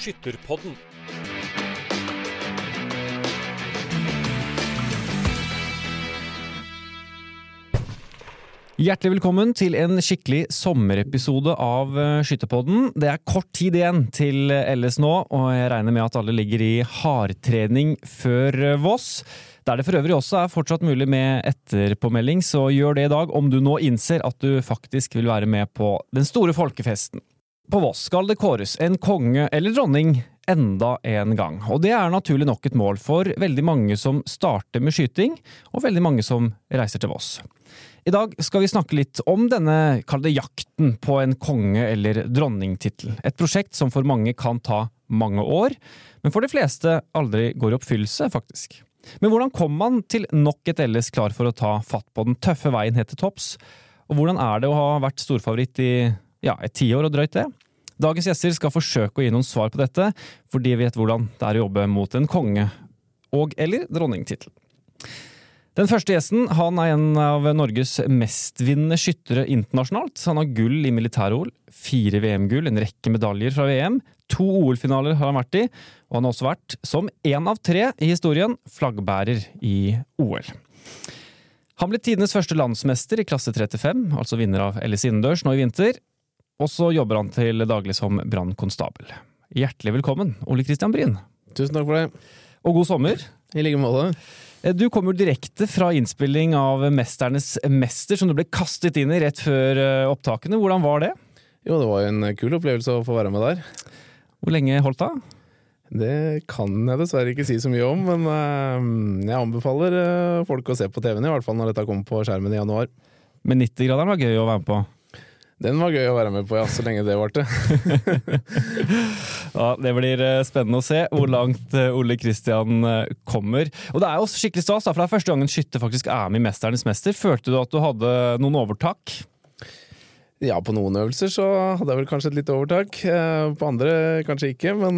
Skytterpodden. Hjertelig velkommen til en skikkelig sommerepisode av eh, Skytterpodden. Det er kort tid igjen til LS nå, og jeg regner med at alle ligger i hardtrening før eh, Voss. Der det for øvrig også er fortsatt mulig med etterpåmelding, så gjør det i dag om du nå innser at du faktisk vil være med på den store folkefesten. På Voss skal det kåres en konge eller dronning enda en gang, og det er naturlig nok et mål for veldig mange som starter med skyting, og veldig mange som reiser til Voss. I dag skal vi snakke litt om denne, kall jakten på en konge- eller dronningtittel. Et prosjekt som for mange kan ta mange år, men for de fleste aldri går i oppfyllelse, faktisk. Men hvordan kom man til nok et LS klar for å ta fatt på den tøffe veien helt til topps? Og hvordan er det å ha vært storfavoritt i ja, et tiår og drøyt det? Dagens gjester skal forsøke å gi noen svar på dette, for de vet hvordan det er å jobbe mot en konge- og- eller dronningtittel. Den første gjesten han er en av Norges mestvinnende skyttere internasjonalt. Han har gull i militær-OL, fire VM-gull, en rekke medaljer fra VM. To OL-finaler har han vært i, og han har også vært, som én av tre i historien, flaggbærer i OL. Han ble tidenes første landsmester i klasse 35, altså vinner av Ellis innendørs nå i vinter. Og så jobber han til daglig som brannkonstabel. Hjertelig velkommen, Ole Kristian Bryn. Tusen takk for det. Og god sommer. I like måte. Du kommer direkte fra innspilling av Mesternes mester, som du ble kastet inn i rett før eh, opptakene. Hvordan var det? Jo, det var jo en kul opplevelse å få være med der. Hvor lenge holdt det? Det kan jeg dessverre ikke si så mye om, men uh, jeg anbefaler folk å se på TV-en, i hvert fall når dette kommer på skjermen i januar. Men 90-graderen var gøy å være med på? Den var gøy å være med på, ja, så lenge det varte. ja, det blir eh, spennende å se hvor langt eh, Ole Kristian eh, kommer. Og det er jo også skikkelig stas, for det er første gang en skytter faktisk er med i Mesternes mester. Følte du at du hadde noen overtak? Ja, på noen øvelser så hadde jeg vel kanskje et lite overtak. På andre kanskje ikke, men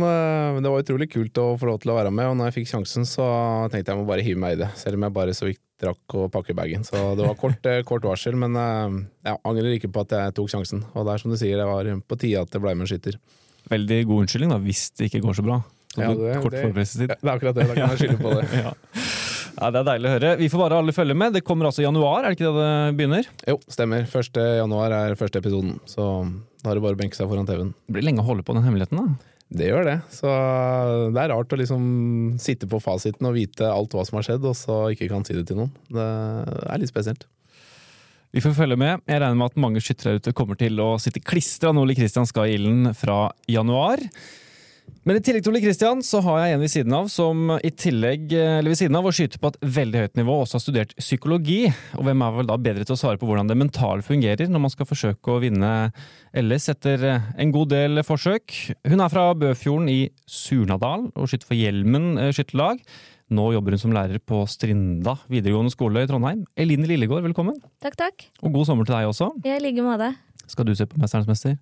det var utrolig kult å få lov til å være med. Og når jeg fikk sjansen, så tenkte jeg må bare hive meg i det. Selv om jeg bare så vidt rakk å pakke bagen. Så det var kort, kort varsel, men jeg angrer ikke på at jeg tok sjansen. Og det er som du sier, det var på tide at det ble med en skytter. Veldig god unnskyldning da, hvis det ikke går så bra. Så ja, det, kort det, det, det er akkurat det. Da kan jeg skylde på det. ja. Ja, Det er deilig å høre. Vi får bare alle følge med. Det kommer altså i januar, er det ikke det det begynner? Jo, stemmer. 1. januar er første episoden, så da er det bare å benke seg foran TV-en. Det blir lenge å holde på den hemmeligheten, da. Det gjør det. Så det er rart å liksom sitte på fasiten og vite alt hva som har skjedd, og så ikke kan si det til noen. Det er litt spesielt. Vi får følge med. Jeg regner med at mange skyttere ute kommer til å sitte klistra når Ole Kristian skal i ilden fra januar. Men i tillegg til Ole Kristian så har jeg en ved siden av som i tillegg, eller ved siden av å skyte på et veldig høyt nivå, også har studert psykologi. Og hvem er vel da bedre til å svare på hvordan det mentale fungerer når man skal forsøke å vinne LS etter en god del forsøk? Hun er fra Bøfjorden i Surnadal og skyter for Hjelmen skytterlag. Nå jobber hun som lærer på Strinda videregående skole i Trondheim. Eline Lillegård, velkommen. Takk, takk. Og god sommer til deg også. I like måte. Skal du se på Mesternes mester?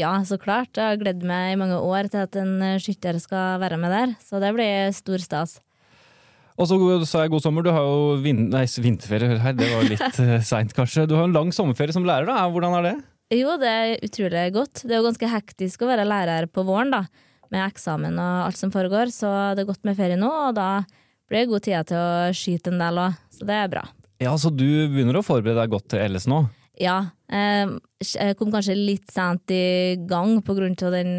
Ja, så klart. Jeg har gledet meg i mange år til at en skytter skal være med der, så det blir stor stas. Og så sa jeg god sommer. Du har jo vin nei, vinterferie her, det var litt seint kanskje. Du har en lang sommerferie som lærer, da. Hvordan er det? Jo, det er utrolig godt. Det er jo ganske hektisk å være lærer på våren, da. Med eksamen og alt som foregår, så det er godt med ferie nå, og da blir det god tid til å skyte en del òg, så det er bra. Ja, Så du begynner å forberede deg godt til LS nå? Ja. Jeg kom kanskje litt sent i gang på grunn av den,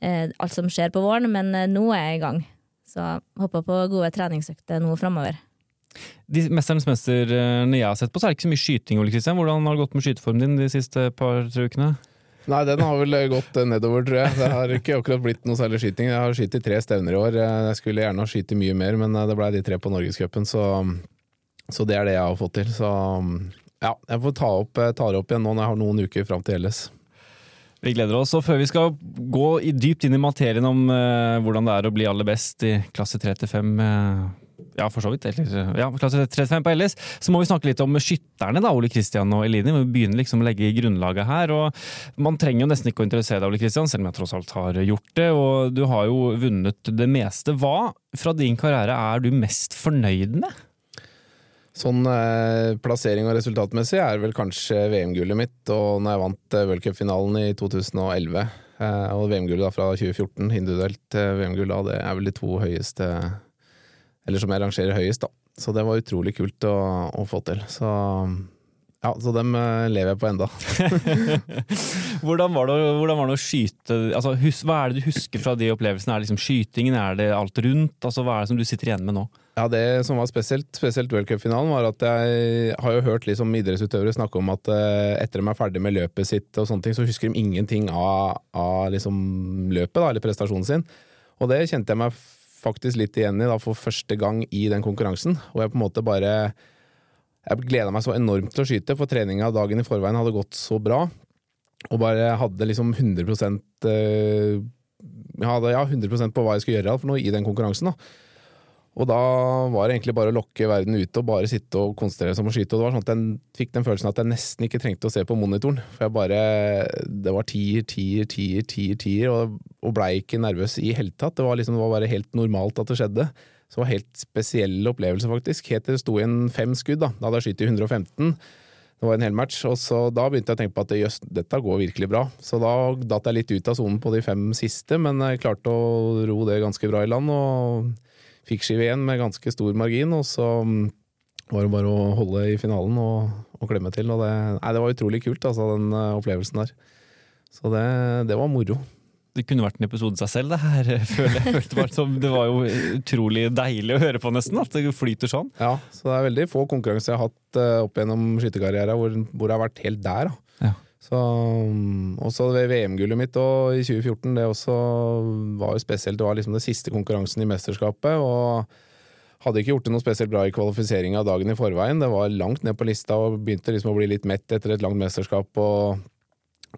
alt som skjer på våren, men nå er jeg i gang. Så håper på gode treningsøkter nå framover. De Mesternes mester-ene jeg har sett på, så er det ikke så mye skyting. Ole Kristian. Hvordan har det gått med skyteformen din de siste par-tre ukene? Nei, den har vel gått nedover, tror jeg. Det har ikke akkurat blitt noe særlig skyting. Jeg har skutt i tre stevner i år. Jeg skulle gjerne ha skutt mye mer, men det ble de tre på Norgescupen, så, så det er det jeg har fått til. Så ja, jeg får ta, opp, ta det opp igjen nå når jeg har noen uker fram til LS. Vi gleder oss. Og før vi skal gå dypt inn i materien om uh, hvordan det er å bli aller best i klasse 35 uh, ja, for så vidt. Eller, ja, klasse 35 på LS. Så må vi snakke litt om skytterne, da, Ole Kristian og Eline. Vi begynner liksom å legge grunnlaget her. og Man trenger jo nesten ikke å interessere deg, Ole Kristian, selv om jeg tross alt har gjort det. Og du har jo vunnet det meste. Hva fra din karriere er du mest fornøyd med? Sånn eh, plassering og resultatmessig er vel kanskje VM-gullet mitt, og når jeg vant eh, v-cupfinalen i 2011. Eh, og VM-gullet fra 2014, individuelt eh, VM-gull det er vel de to høyeste Eller som jeg rangerer høyest, da. Så det var utrolig kult å, å få til. Så ja, så dem eh, lever jeg på enda. hvordan, var det, hvordan var det å skyte altså, hus, Hva er det du husker fra de opplevelsene? Er det liksom skytingen, er det alt rundt? Altså, hva er det som du sitter igjen med nå? Ja, Det som var spesielt, spesielt World Cup-finalen, var at jeg har jo hørt liksom idrettsutøvere snakke om at eh, etter de er ferdig med løpet sitt, og sånne ting, så husker de ingenting av, av liksom løpet, da, eller prestasjonen sin. Og det kjente jeg meg faktisk litt igjen i da, for første gang i den konkurransen. Og jeg på en måte bare Jeg gleda meg så enormt til å skyte, for treninga dagen i forveien hadde gått så bra. Og bare hadde liksom 100 eh, jeg hadde, ja, 100% på hva jeg skulle gjøre for noe i den konkurransen. da. Og da var det egentlig bare å lokke verden ute og bare sitte og konsentrere seg om å skyte. Og det var sånn at jeg fikk den følelsen at jeg nesten ikke trengte å se på monitoren. For jeg bare Det var tier, tier, tier, tier, tier, og, og blei ikke nervøs i hele tatt. Det var, liksom, det var bare helt normalt at det skjedde. Så det var helt spesiell opplevelse, faktisk. Helt til det sto igjen fem skudd. Da Da hadde jeg skutt i 115. Det var en hel match, og så da begynte jeg å tenke på at jøss, dette går virkelig bra. Så da datt jeg litt ut av sonen på de fem siste, men jeg klarte å ro det ganske bra i land. og fikk skive igjen med ganske stor margin, og så mm, var det bare å holde i finalen og, og klemme til. Og det, nei, det var utrolig kult, altså, den uh, opplevelsen der. Så det, det, var moro. Det kunne vært en episode seg selv, det her. Føler jeg. Det var jo utrolig deilig å høre på, nesten. At det flyter sånn. Ja, så det er veldig få konkurranser jeg har hatt uh, opp gjennom skytterkarrieren hvor, hvor jeg har vært helt der. Da. Ja. Så, mm, også VM-gullet mitt og i 2014, det også var jo spesielt. Det var liksom det siste konkurransen i mesterskapet. og hadde ikke gjort det noe spesielt bra i kvalifiseringa dagen i forveien. Det var langt ned på lista og begynte liksom å bli litt mett etter et langt mesterskap. Og,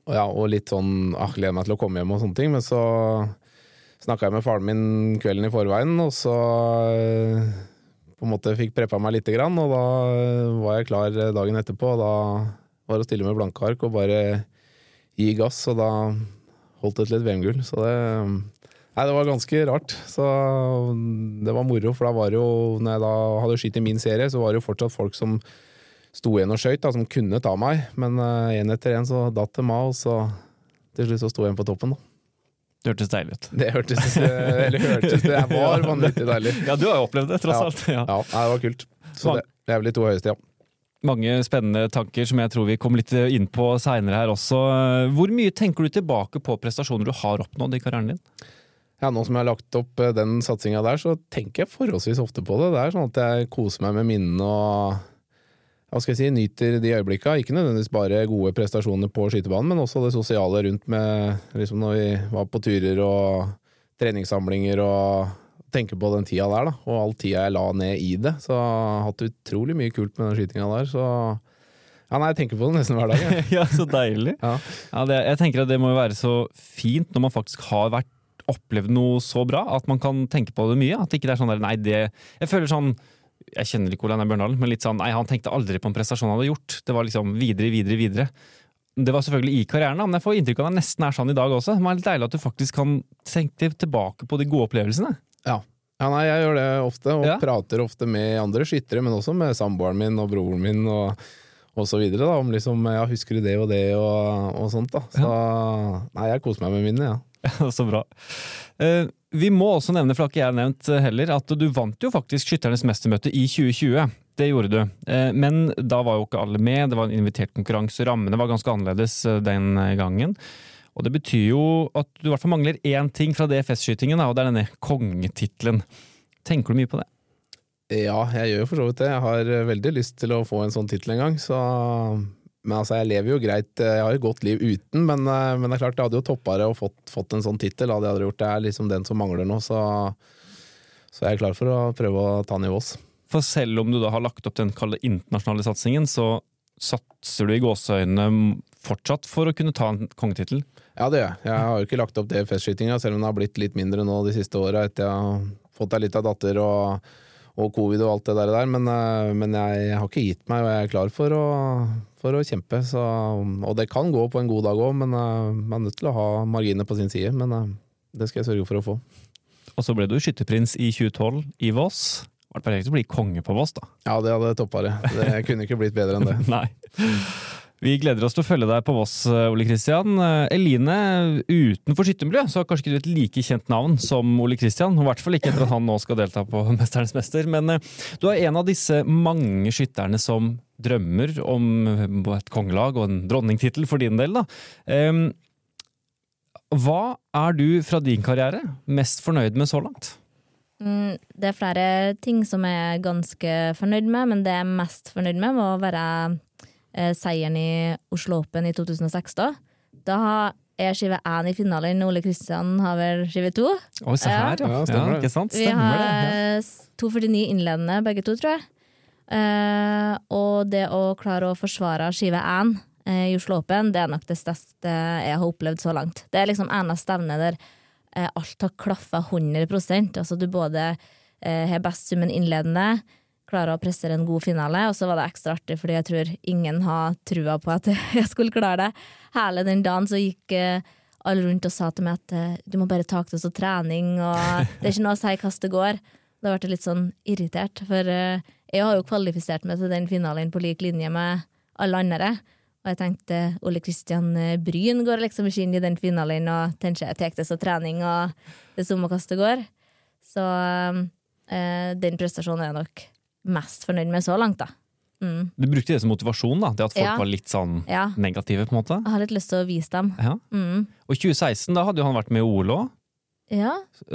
ja, og litt sånn ah, gleder meg til å komme hjem og sånne ting. Men så snakka jeg med faren min kvelden i forveien, og så eh, på en måte fikk preppa meg lite grann. Og da var jeg klar dagen etterpå. og da var det å stille med blanke ark og bare gi gass, og da holdt det til et VM-gull. Så det Nei, det var ganske rart. Så det var moro, for da var det jo Når jeg da hadde skutt i min serie, så var det jo fortsatt folk som sto igjen og skøyt, som kunne ta meg. Men én uh, etter én så datt det meg, og så til slutt så sto jeg igjen på toppen, da. Det hørtes deilig ut. Det hørtes Eller hørtes Det var vanvittig deilig. Ja, du har jo opplevd det, tross ja. alt. Ja. ja, det var kult. Så det, det er vel de to høyeste, ja mange spennende tanker som jeg tror vi kommer litt inn på seinere her også. Hvor mye tenker du tilbake på prestasjoner du har oppnådd i karrieren din? Ja, Nå som jeg har lagt opp eh, den satsinga der, så tenker jeg forholdsvis ofte på det. Det er sånn at jeg koser meg med minnene og hva skal jeg si, nyter de øyeblikka. Ikke nødvendigvis bare gode prestasjoner på skytebanen, men også det sosiale rundt med liksom når vi var på turer og treningssamlinger og tenker på den tida der, da, og all tida jeg la ned i det. Så jeg har hatt utrolig mye kult med den skytinga der. Så ja, nei, jeg tenker på det nesten hver dag. Ja, ja så deilig. Ja. Ja, det, jeg tenker at det må jo være så fint når man faktisk har vært opplevd noe så bra, at man kan tenke på det mye. At ikke det er sånn der, nei, det Jeg føler sånn Jeg kjenner ikke Ole Bjørndalen, men litt sånn nei, han tenkte aldri på en prestasjon han hadde gjort. Det var liksom videre, videre, videre. Det var selvfølgelig i karrieren, men jeg får inntrykk av at det nesten er sånn i dag også. Det er litt deilig at du faktisk kan tenke tilbake på de gode opplevelsene. Ja. ja nei, jeg gjør det ofte, og ja. prater ofte med andre skyttere, men også med samboeren min og broren min. og og så videre, da, om liksom, ja, husker du det og det, og, og sånt. da. Så nei, jeg koser meg med minnet, ja. ja. Så bra. Eh, vi må også nevne, for det har ikke jeg nevnt heller, at du vant jo faktisk Skytternes mestermøte i 2020. Det gjorde du. Eh, men da var jo ikke alle med, det var en invitert konkurranse, rammene var ganske annerledes eh, den gangen. Og det betyr jo at du i hvert fall mangler én ting fra DFS-skytingen, og det er denne kongetittelen. Tenker du mye på det? Ja, jeg gjør for så vidt det. Jeg har eh, veldig lyst til å få en sånn tittel en gang, så men altså, jeg lever jo greit. Jeg har et godt liv uten, men, eh, men det er klart jeg hadde jo toppa det og fått, fått, en sånn tittel. Hadde jeg gjort det er liksom den som mangler nå, så, så jeg er klar for å prøve å ta nivås. For selv om du da har lagt opp den internasjonale satsingen, så satser du i gåseøynene fortsatt for å kunne ta en kongetittel? Ja, det gjør jeg. Jeg har jo ikke lagt opp det festskytinga, selv om det har blitt litt mindre nå de siste åra etter jeg har fått ei lita datter og, og, covid og alt det der. Men, eh, men jeg, har ikke gitt meg, og jeg er klar for å, for å kjempe. Så, og det kan gå på en god dag òg, men uh, man er nødt til å ha marginer på sin side. Men uh, det skal jeg sørge for å få. Og så ble du skytterprins i 2012 i Voss. Vært perfekt å bli konge på Voss, da. Ja, det hadde toppa det. Det kunne ikke blitt bedre enn det. Nei. Vi gleder oss til å følge deg på Voss, Ole Kristian. Eline, utenfor skyttermiljøet så har kanskje ikke du et like kjent navn som Ole Kristian. I hvert fall ikke etter at han nå skal delta på Mesternes mester. Men eh, du er en av disse mange skytterne som drømmer om et kongelag og en dronningtittel for din del. da. Um, hva er du fra din karriere mest fornøyd med så langt? Mm, det er flere ting som jeg er ganske fornøyd med, men det jeg er mest fornøyd med, må være eh, seieren i Oslo Open i 2006. Da, da jeg skive én i finalen, Ole Kristian har vel skive to. Oi, se her, ja. Ja, ja, ikke sant? Vi Stemmer har det. Ja. eh, 2,49 innledende begge to, tror jeg. Eh, og det å klare å forsvare skive én eh, i Oslo Open, det er nok det største jeg har opplevd så langt. Det er liksom eneste stevne der eh, alt har klaffa 100 Altså du både eh, har best summen innledende, klarer å prestere en god finale, og så var det ekstra artig fordi jeg tror ingen har trua på at jeg skulle klare det. Hele den dagen så gikk alle rundt og sa til meg at du må bare ta til oss trening, og det er ikke noe å si hvordan det går. Da ble jeg litt sånn irritert, for jeg har jo kvalifisert meg til den finalen på lik linje med alle andre. Og jeg tenkte Ole Kristian Bryn går liksom ikke inn i den finalen og tenker jeg tar det som trening og det er det går. Så eh, den prestasjonen er jeg nok mest fornøyd med så langt, da. Mm. Du brukte det som motivasjon, da? Det at folk Ja. var litt sånn Ja. negative, på en måte? Jeg har litt lyst til å vise dem. Ja. Mm. Og i 2016 da hadde jo han vært med i OL òg. Ja.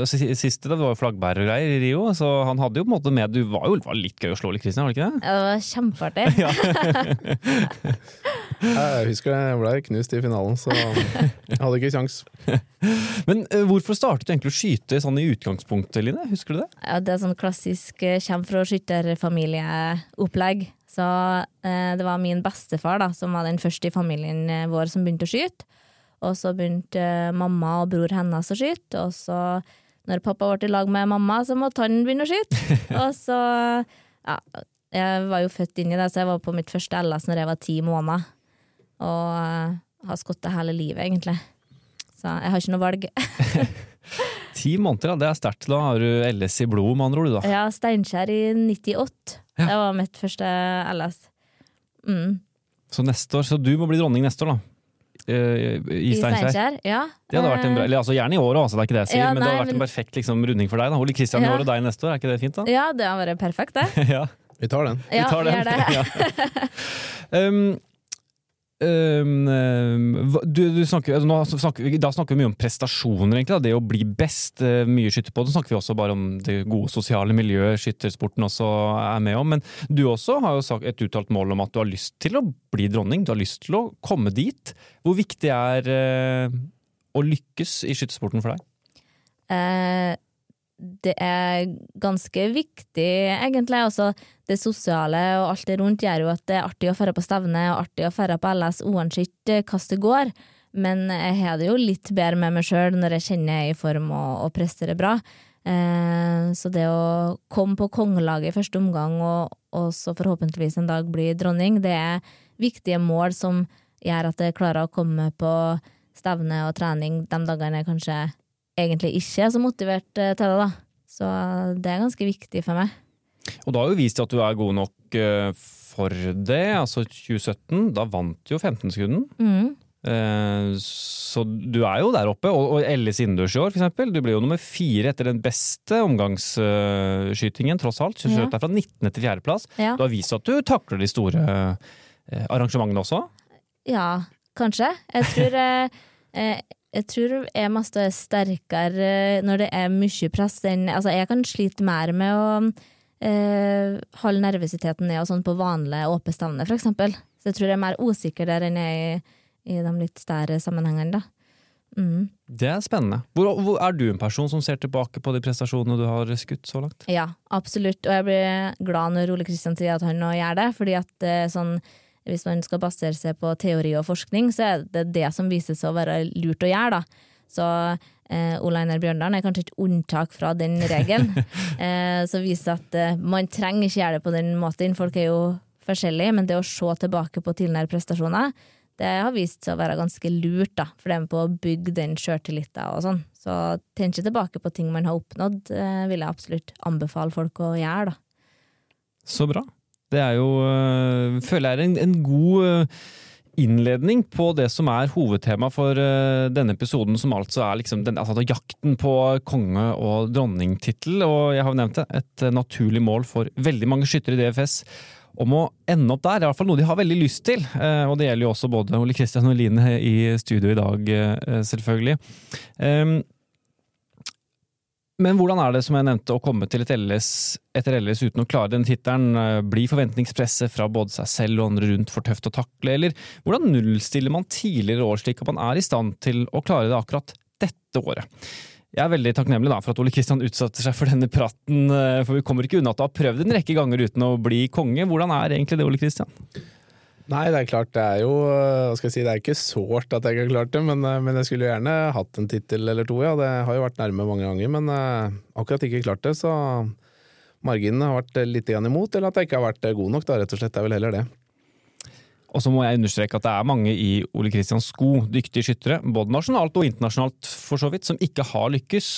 Siste det var jo flaggbærer og greier i Rio, så han hadde jo på en måte med Du var jo var litt gøy å slå litt, Kristian, var det ikke det? Ja, Det var kjempeartig. Jeg husker det, jeg ble knust i finalen, så jeg hadde ikke kjangs. Men eh, hvorfor startet du egentlig å skyte sånn i utgangspunktet, Line? Husker du det? Ja, det er sånn klassisk eh, kommer fra skytterfamilieopplegg. Så eh, det var min bestefar da, som var den første i familien eh, vår som begynte å skyte. Og så begynte mamma og bror hennes å skyte, og så når pappa ble i lag med mamma, så måtte han begynne å skyte. og så ja, jeg var jo født inn i det, så jeg var på mitt første LS når jeg var ti måneder. Og uh, har skutt det hele livet, egentlig. Så jeg har ikke noe valg. Ti måneder, ja, det er sterkt. Da har du LS i blodet, med andre ord. da. Ja, Steinkjer i 98. Ja. Det var mitt første LS. Mm. Så neste år, så du må bli dronning neste år, da. Eh, I Steinkjer. Ja. Det hadde vært en bra, eller altså Gjerne i år òg, det er ikke det jeg sier, Ja, men det hadde vært en perfekt liksom, runding for deg. da. Ole Kristian i Ja. år og deg neste år, er ikke det fint? da? Ja, det har vært perfekt, det. ja, Vi tar den. vi Ja, tar den. gjør det. Ja. um, um, du, du snakker, altså, snakker da snakker vi mye om prestasjoner, egentlig. Da. Det å bli best. eh, Mye skytter på. Så snakker vi også bare om det gode sosiale miljøet skyttersporten også er med om. Men du også har jo et uttalt mål om at du har lyst til å bli dronning. Du har lyst til å komme dit. Hvor viktig er uh, å lykkes i skyttersporten for deg? Eh, det er ganske viktig, egentlig. Altså, det sosiale og alt det rundt gjør jo at det er artig å dra på stevne og artig å dra på LS uansett eh, hvordan det går. Men jeg har det jo litt bedre med meg sjøl når jeg kjenner jeg er i form og, og presterer bra. Eh, så det å komme på kongelaget i første omgang og, og så forhåpentligvis en dag bli dronning, det er viktige mål som gjør at jeg klarer å komme på stevne og trening de dagene jeg kanskje egentlig ikke er så motivert eh, til det, da. Så det er ganske viktig for meg. Og da har jo vist at du er god nok eh, for det. Altså 2017, da vant jo 15-sekunden. Mm. Eh, Så du er jo der oppe. Og Ellis innendørs i år, eksempel. Du ble jo nummer fire etter den beste omgangsskytingen, tross alt. Du skjøt deg fra 19. til 4. plass. Ja. Du har vist at du takler de store arrangementene også. ja, kanskje. Jeg tror, jeg tror jeg må stå sterkere når det er mye press Altså, jeg kan slite mer med å eh, holde nervøsiteten ned og sånn på vanlige åpne stevner, for eksempel. Så jeg tror jeg er mer usikker der enn jeg er i, i de litt større sammenhengene, da. Mm. Det er spennende. Hvor, hvor, er du en person som ser tilbake på de prestasjonene du har skutt så langt? Ja, absolutt. Og jeg blir glad når Ole Kristian sier at han nå gjør det, fordi at sånn hvis man skal basere seg på teori og forskning, så er det det som viser seg å være lurt å gjøre, da. Så eh, Ole Einar Bjørndalen er kanskje et unntak fra den regelen, eh, som viser at eh, man trenger ikke gjøre det på den måten. Folk er jo forskjellige, men det å se tilbake på tidligere prestasjoner, det har vist seg å være ganske lurt, da, for det er med på å bygge den sjøltilliten og sånn. Så tenk tilbake på ting man har oppnådd, eh, vil jeg absolutt anbefale folk å gjøre, da. Så bra. Det er jo, øh, føler jeg er en, en god øh, innledning på det som er hovedtema for uh, denne episoden, som altså er liksom den, altså jakten på konge- og dronningtittel. Og jeg har jo nevnt det, et naturlig mål for veldig mange skyttere i DFS om å ende opp der. Er i hvert fall noe de har veldig lyst til. Og det gjelder jo også både Ole Kristian og Line i studio i dag, selvfølgelig. Um, men hvordan er det, som jeg nevnte, å komme til et LS etter LS uten å klare den tittelen? Eh, blir forventningspresset fra både seg selv og andre rundt for tøft å takle, eller hvordan nullstiller man tidligere år slik at man er i stand til å klare det akkurat dette året? Jeg er veldig takknemlig da, for at Ole Kristian utsatte seg for denne praten, eh, for vi kommer ikke unna at du har prøvd en rekke ganger uten å bli konge. Hvordan er egentlig det, Ole Kristian? Nei, det er klart det er jo Hva skal jeg si, det er ikke sårt at jeg ikke har klart det, men, eh, men jeg skulle gjerne hatt en tittel eller to, ja. Det har jo vært nærme mange ganger, men uh, akkurat ikke klart det, så marginene har vært litt imot, eller at jeg ikke har vært god nok, da, rett og slett. Det er vel heller det. Og så må jeg understreke at det er mange i Ole Kristians sko, dyktige skyttere, både nasjonalt og internasjonalt for så vidt, som ikke har lykkes.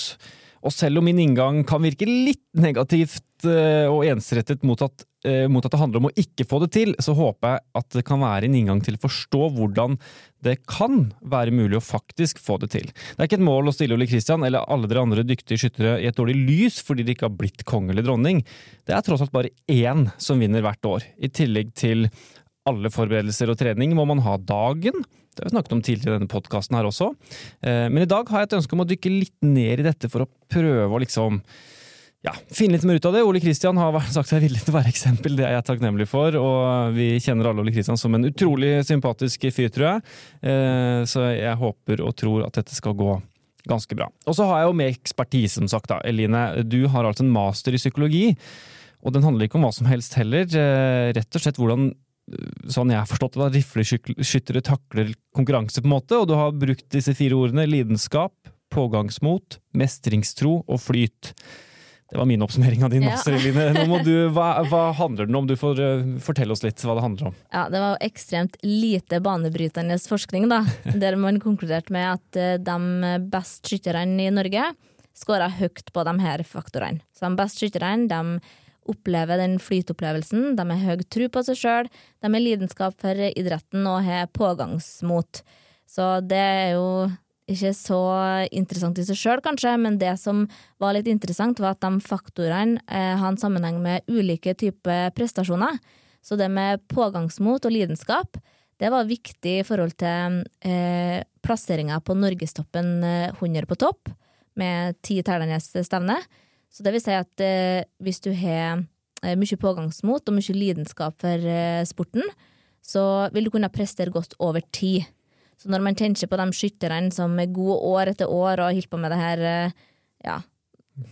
Og selv om min inngang kan virke litt negativt Eh, og ensrettet mot at, eh, mot at det handler om å ikke få det til, så håper jeg at det kan være en inngang til å forstå hvordan det kan være mulig å faktisk få det til. Det er ikke et mål å stille Ole Kristian eller alle dere andre dyktige skyttere i et dårlig lys fordi de ikke har blitt konge eller dronning. Det er tross alt bare én som vinner hvert år. I tillegg til alle forberedelser og trening må man ha dagen. Det har vi snakket om tidligere i denne podkasten her også. Eh, men i dag har jeg et ønske om å dykke litt ned i dette for å prøve å liksom ja, finne litt mer ut av det. Ole Kristian har sagt seg villig til å være eksempel, det er jeg takknemlig for. Og vi kjenner alle Ole Kristian som en utrolig sympatisk fyr, tror jeg. Eh, så jeg håper og tror at dette skal gå ganske bra. Og så har jeg jo med ekspertise, som sagt. da. Eline, du har altså en master i psykologi. Og den handler ikke om hva som helst heller. Eh, rett og slett hvordan sånn jeg har forstått det, rifleskyttere takler konkurranse, på en måte. Og du har brukt disse fire ordene lidenskap, pågangsmot, mestringstro og flyt. Det var min oppsummering av din ja. master, Eline. Du, hva, hva, handler den om? Du får uh, fortelle oss litt hva det handler om. Ja, Det var ekstremt lite banebrytende forskning, da. Der man konkluderte med at uh, de beste skytterne i Norge skåra høyt på de her faktorene. Så de beste skytterne de opplever den flytopplevelsen, de har høy tro på seg sjøl, de har lidenskap for idretten og har pågangsmot. Så det er jo ikke så interessant i seg sjøl, kanskje, men det som var litt interessant, var at de faktorene eh, har en sammenheng med ulike typer prestasjoner. Så det med pågangsmot og lidenskap, det var viktig i forhold til eh, plasseringa på norgestoppen 100 eh, på topp, med ti tellende stevne. Så det vil si at eh, hvis du har eh, mye pågangsmot og mye lidenskap for eh, sporten, så vil du kunne prestere godt over tid. Så når man tenker på de skytterne som er gode år etter år og har holdt på med det her eh, ja,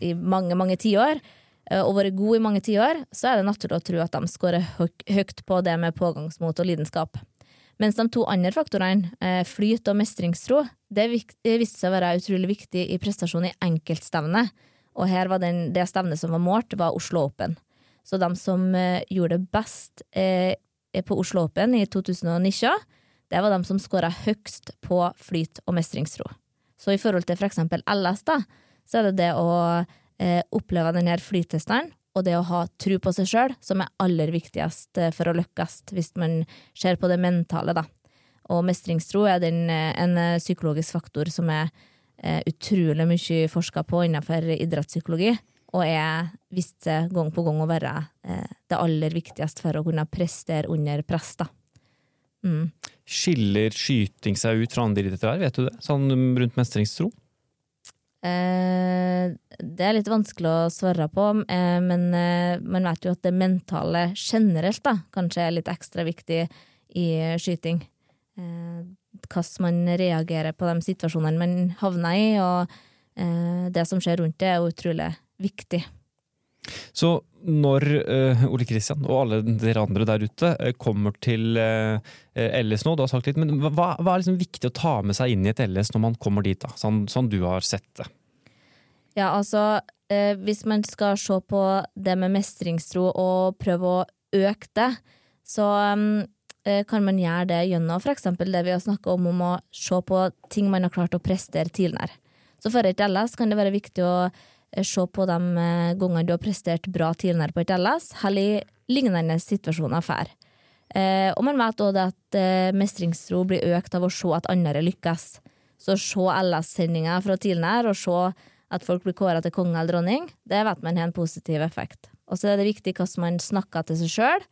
i mange, mange tiår, eh, og vært gode i mange tiår, så er det naturlig å tro at de skårer høyt på det med pågangsmot og lidenskap. Mens de to andre faktorene, eh, flyt og mestringstro, det viste seg å være utrolig viktig i prestasjon i enkeltstevne. Og her var den, det stevnet som var målt, var Oslo Open. Så de som gjorde det best på Oslo Open i 2019, det var de som skåra høgst på flyt og mestringstro. Så i forhold til for eksempel LS, da, så er det det å eh, oppleve denne flytesteren og det å ha tro på seg sjøl som er aller viktigst eh, for å lykkes, hvis man ser på det mentale, da. Og mestringstro er den, eh, en eh, psykologisk faktor som er eh, utrolig mye forska på innenfor idrettspsykologi, og er vist gang på gang å være eh, det aller viktigste for å kunne prestere under press, da. Mm. Skiller skyting seg ut fra andre idretter vet du det? Sånn rundt mestringstro? Eh, det er litt vanskelig å svare på, eh, men eh, man vet jo at det mentale generelt da, kanskje er litt ekstra viktig i skyting. Eh, hvordan man reagerer på de situasjonene man havner i, og eh, det som skjer rundt det, er utrolig viktig. Så når uh, Ole Kristian og alle dere andre der ute uh, kommer til uh, LS nå, du har sagt litt, men hva, hva er liksom viktig å ta med seg inn i et LS når man kommer dit, da, sånn, sånn du har sett det? Ja, altså, hvis man skal se på det med mestringstro og prøve å øke det, så um, kan man gjøre det gjennom f.eks. det vi har snakka om, om å se på ting man har klart å prestere tidligere. Så for et LS kan det være viktig å Eh, se på de eh, gangene du har prestert bra tidligere på et LS, eller lignende situasjoner før. Eh, og man vet òg at eh, mestringstro blir økt av å se at andre lykkes. Så å se LS-sendinger fra tidligere, og se at folk blir kåra til konge eller dronning, det vet man har en positiv effekt. Og så er det viktig hvordan man snakker til seg sjøl.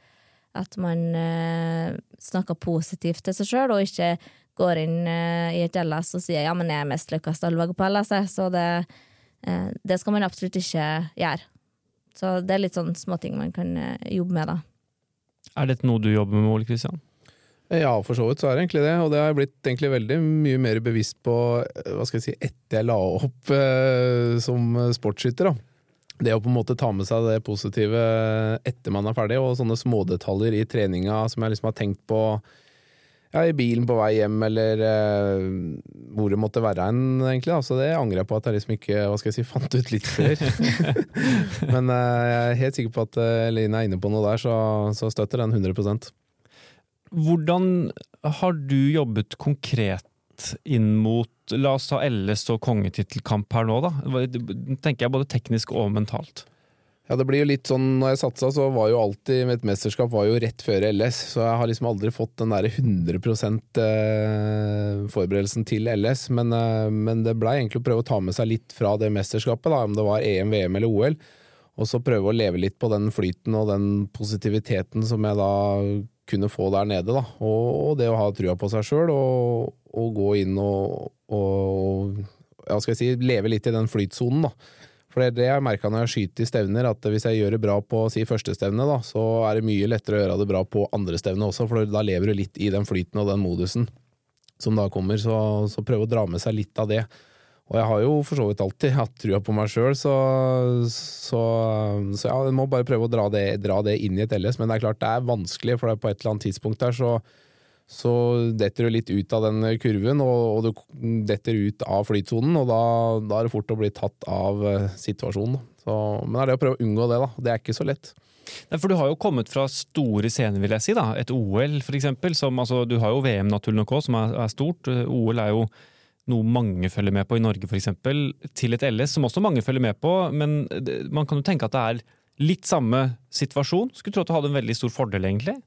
At man eh, snakker positivt til seg sjøl, og ikke går inn eh, i et LS og sier ja, men jeg er mest lykkes alle veier på LS. Så det, eh, det skal man absolutt ikke gjøre. Så det er litt sånn småting man kan eh, jobbe med, da. Er dette noe du jobber med, Ole Kristian? Ja, for så vidt så er det egentlig det, og det har jeg blitt egentlig veldig mye mer bevisst på eh, hva skal jeg si, etter jeg la opp eh, som sportsskytter. da. Det å på en måte ta med seg det positive etter man er ferdig, og sånne smådetaljer i treninga som jeg liksom har tenkt på ja, i bilen på vei hjem, eller eh, hvor det måtte være hen, egentlig. Da. Så det angrer jeg på at jeg liksom ikke hva skal jeg si, fant ut litt før. Men eh, jeg er helt sikker på at eh, Eline er inne på noe der, så, så støtter den 100% Hvordan har du jobbet konkret inn mot La oss ta LS og kongetittelkamp her nå, da. tenker jeg både teknisk og mentalt. Ja, det blir jo litt sånn, når jeg satsa, så var jo alltid et mesterskap var jo rett før LS, så jeg har liksom aldri fått den derre 100 eh, forberedelsen til LS, men, eh, men det blei egentlig å prøve å ta med seg litt fra det mesterskapet, da, om det var EM, VM eller OL, og så prøve å leve litt på den flyten og den positiviteten som jeg da kunne få der nede, da, og, og det å ha trua på seg sjøl og, og, gå inn og, og ja, skal jeg si, leve litt i den flytsonen, da. For det er det jeg merka når jeg skyter i stevner, at hvis jeg gjør det bra på si første stevne, da, så er det mye lettere å gjøre det bra på andre stevne også, for da lever du litt i den flyten og den modusen som da kommer. Så, så prøv å dra med seg litt av det. Og jeg har jo for så vidt alltid hatt trua på meg sjøl, så, så, så, ja, jeg må bare prøve å dra det, dra det, inn i et LS. Men det er klart det er vanskelig, for på et eller annet tidspunkt der så så detter du litt ut av den kurven, og, og du detter ut av flytsonen, og da, da, er det fort å bli tatt av eh, situasjonen. Så, men det er det å prøve å unngå det, da. Det er ikke så lett. Nei, for Du har jo kommet fra store scener, vil jeg si. da. Et OL, eksempel. Altså, du har jo VM naturlig nok også, som er, er, stort. OL er jo noe mange følger med på i Norge, f.eks. Til et LS, som også mange følger med på. Men man kan jo tenke at det er litt samme situasjon. Skulle tro at du hadde en veldig stor fordel, egentlig.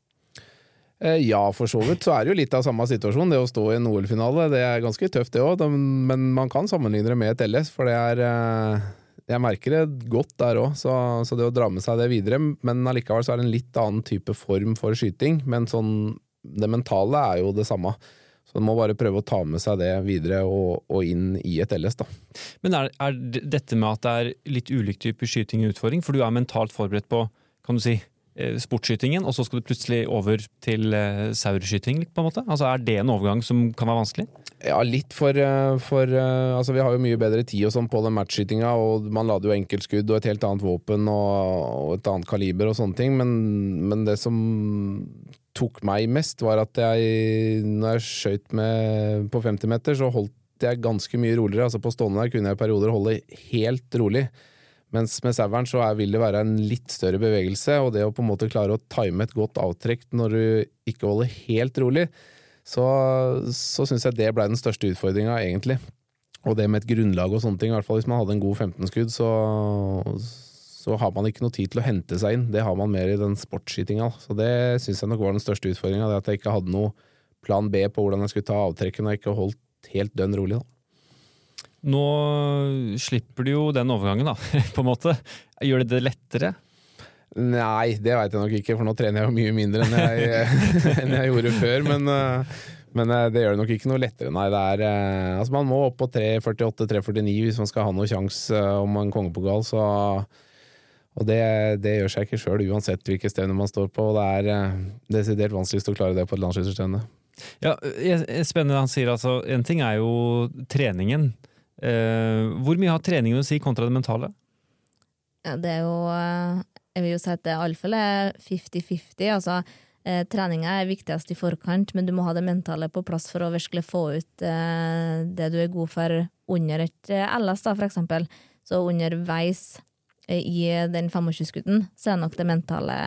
Eh, ja, for så vidt så er det jo litt av samme situasjon. Det å stå i en OL-finale det er ganske tøft, det òg. Men man kan sammenligne det med et LS, for det er eh, Jeg merker det godt der òg, så, så, det å dra med seg det videre Men allikevel så er det en litt annen type form for skyting. Men sånn, det mentale er jo det samme. Så man må bare prøve å ta med seg det videre og, og inn i et LS, da. Men er, er, dette med at det er litt ulik type skyting en utfordring? For du er mentalt forberedt på, kan du si, sportsskytingen, og så skal du plutselig over til uh, saurskyting? på en måte? Altså, Er det en overgang som kan være vanskelig? Ja, litt for, eh, for altså Vi har jo mye bedre tid og sånn på den matchskytinga, og man lader jo enkeltskudd og et helt annet våpen og, og et annet kaliber og sånne ting, men, men, det som tok meg mest, var at jeg når jeg skøyt på 50 meter, så holdt jeg ganske mye roligere. Altså På stående der kunne jeg i perioder holde helt rolig. Mens med saueren så er, vil det være en litt større bevegelse, og det å på en måte klare å time et godt avtrekk når du ikke holder helt rolig, så, så syns jeg det ble den største utfordringa, egentlig. Og det med et grunnlag og sånne ting, i hvert fall hvis man hadde en god 15-skudd, så, så har man ikke noe tid til å hente seg inn. Det har man mer i den sportsskytinga. Så det syns jeg nok var den største utfordringa, at jeg ikke hadde noe plan B på hvordan jeg skulle ta avtrekken, og ikke holdt helt dønn rolig. da. Nå slipper du jo den overgangen, da, på en måte. Gjør det det lettere? Nei, det veit jeg nok ikke, for nå trener jeg jo mye mindre enn jeg, enn jeg gjorde før. Men, eh, men, eh, det gjør det nok ikke noe lettere, nei. Er, eh, altså man må opp på 3.48-3.49 hvis man skal ha noe sjanse om en kongepokal, så og det, det, gjør seg ikke sjøl, uansett hvilke stevner man står på. Og det er desidert vanskeligst å klare det på et landsskytterstevne. Ja, spennende. Han sier altså En ting er jo treningen. Uh, hvor mye har treningen å si kontra det mentale? Ja, det er jo eh, Jeg vil jo si at det iallfall er 50-50. Altså, eh, treninga er viktigst i forkant, men du må ha det mentale på plass for å virkelig få ut eh, det du er god for under et eh, LS, da, for eksempel. Så underveis eh, i den 25-skutten, så er nok det mentale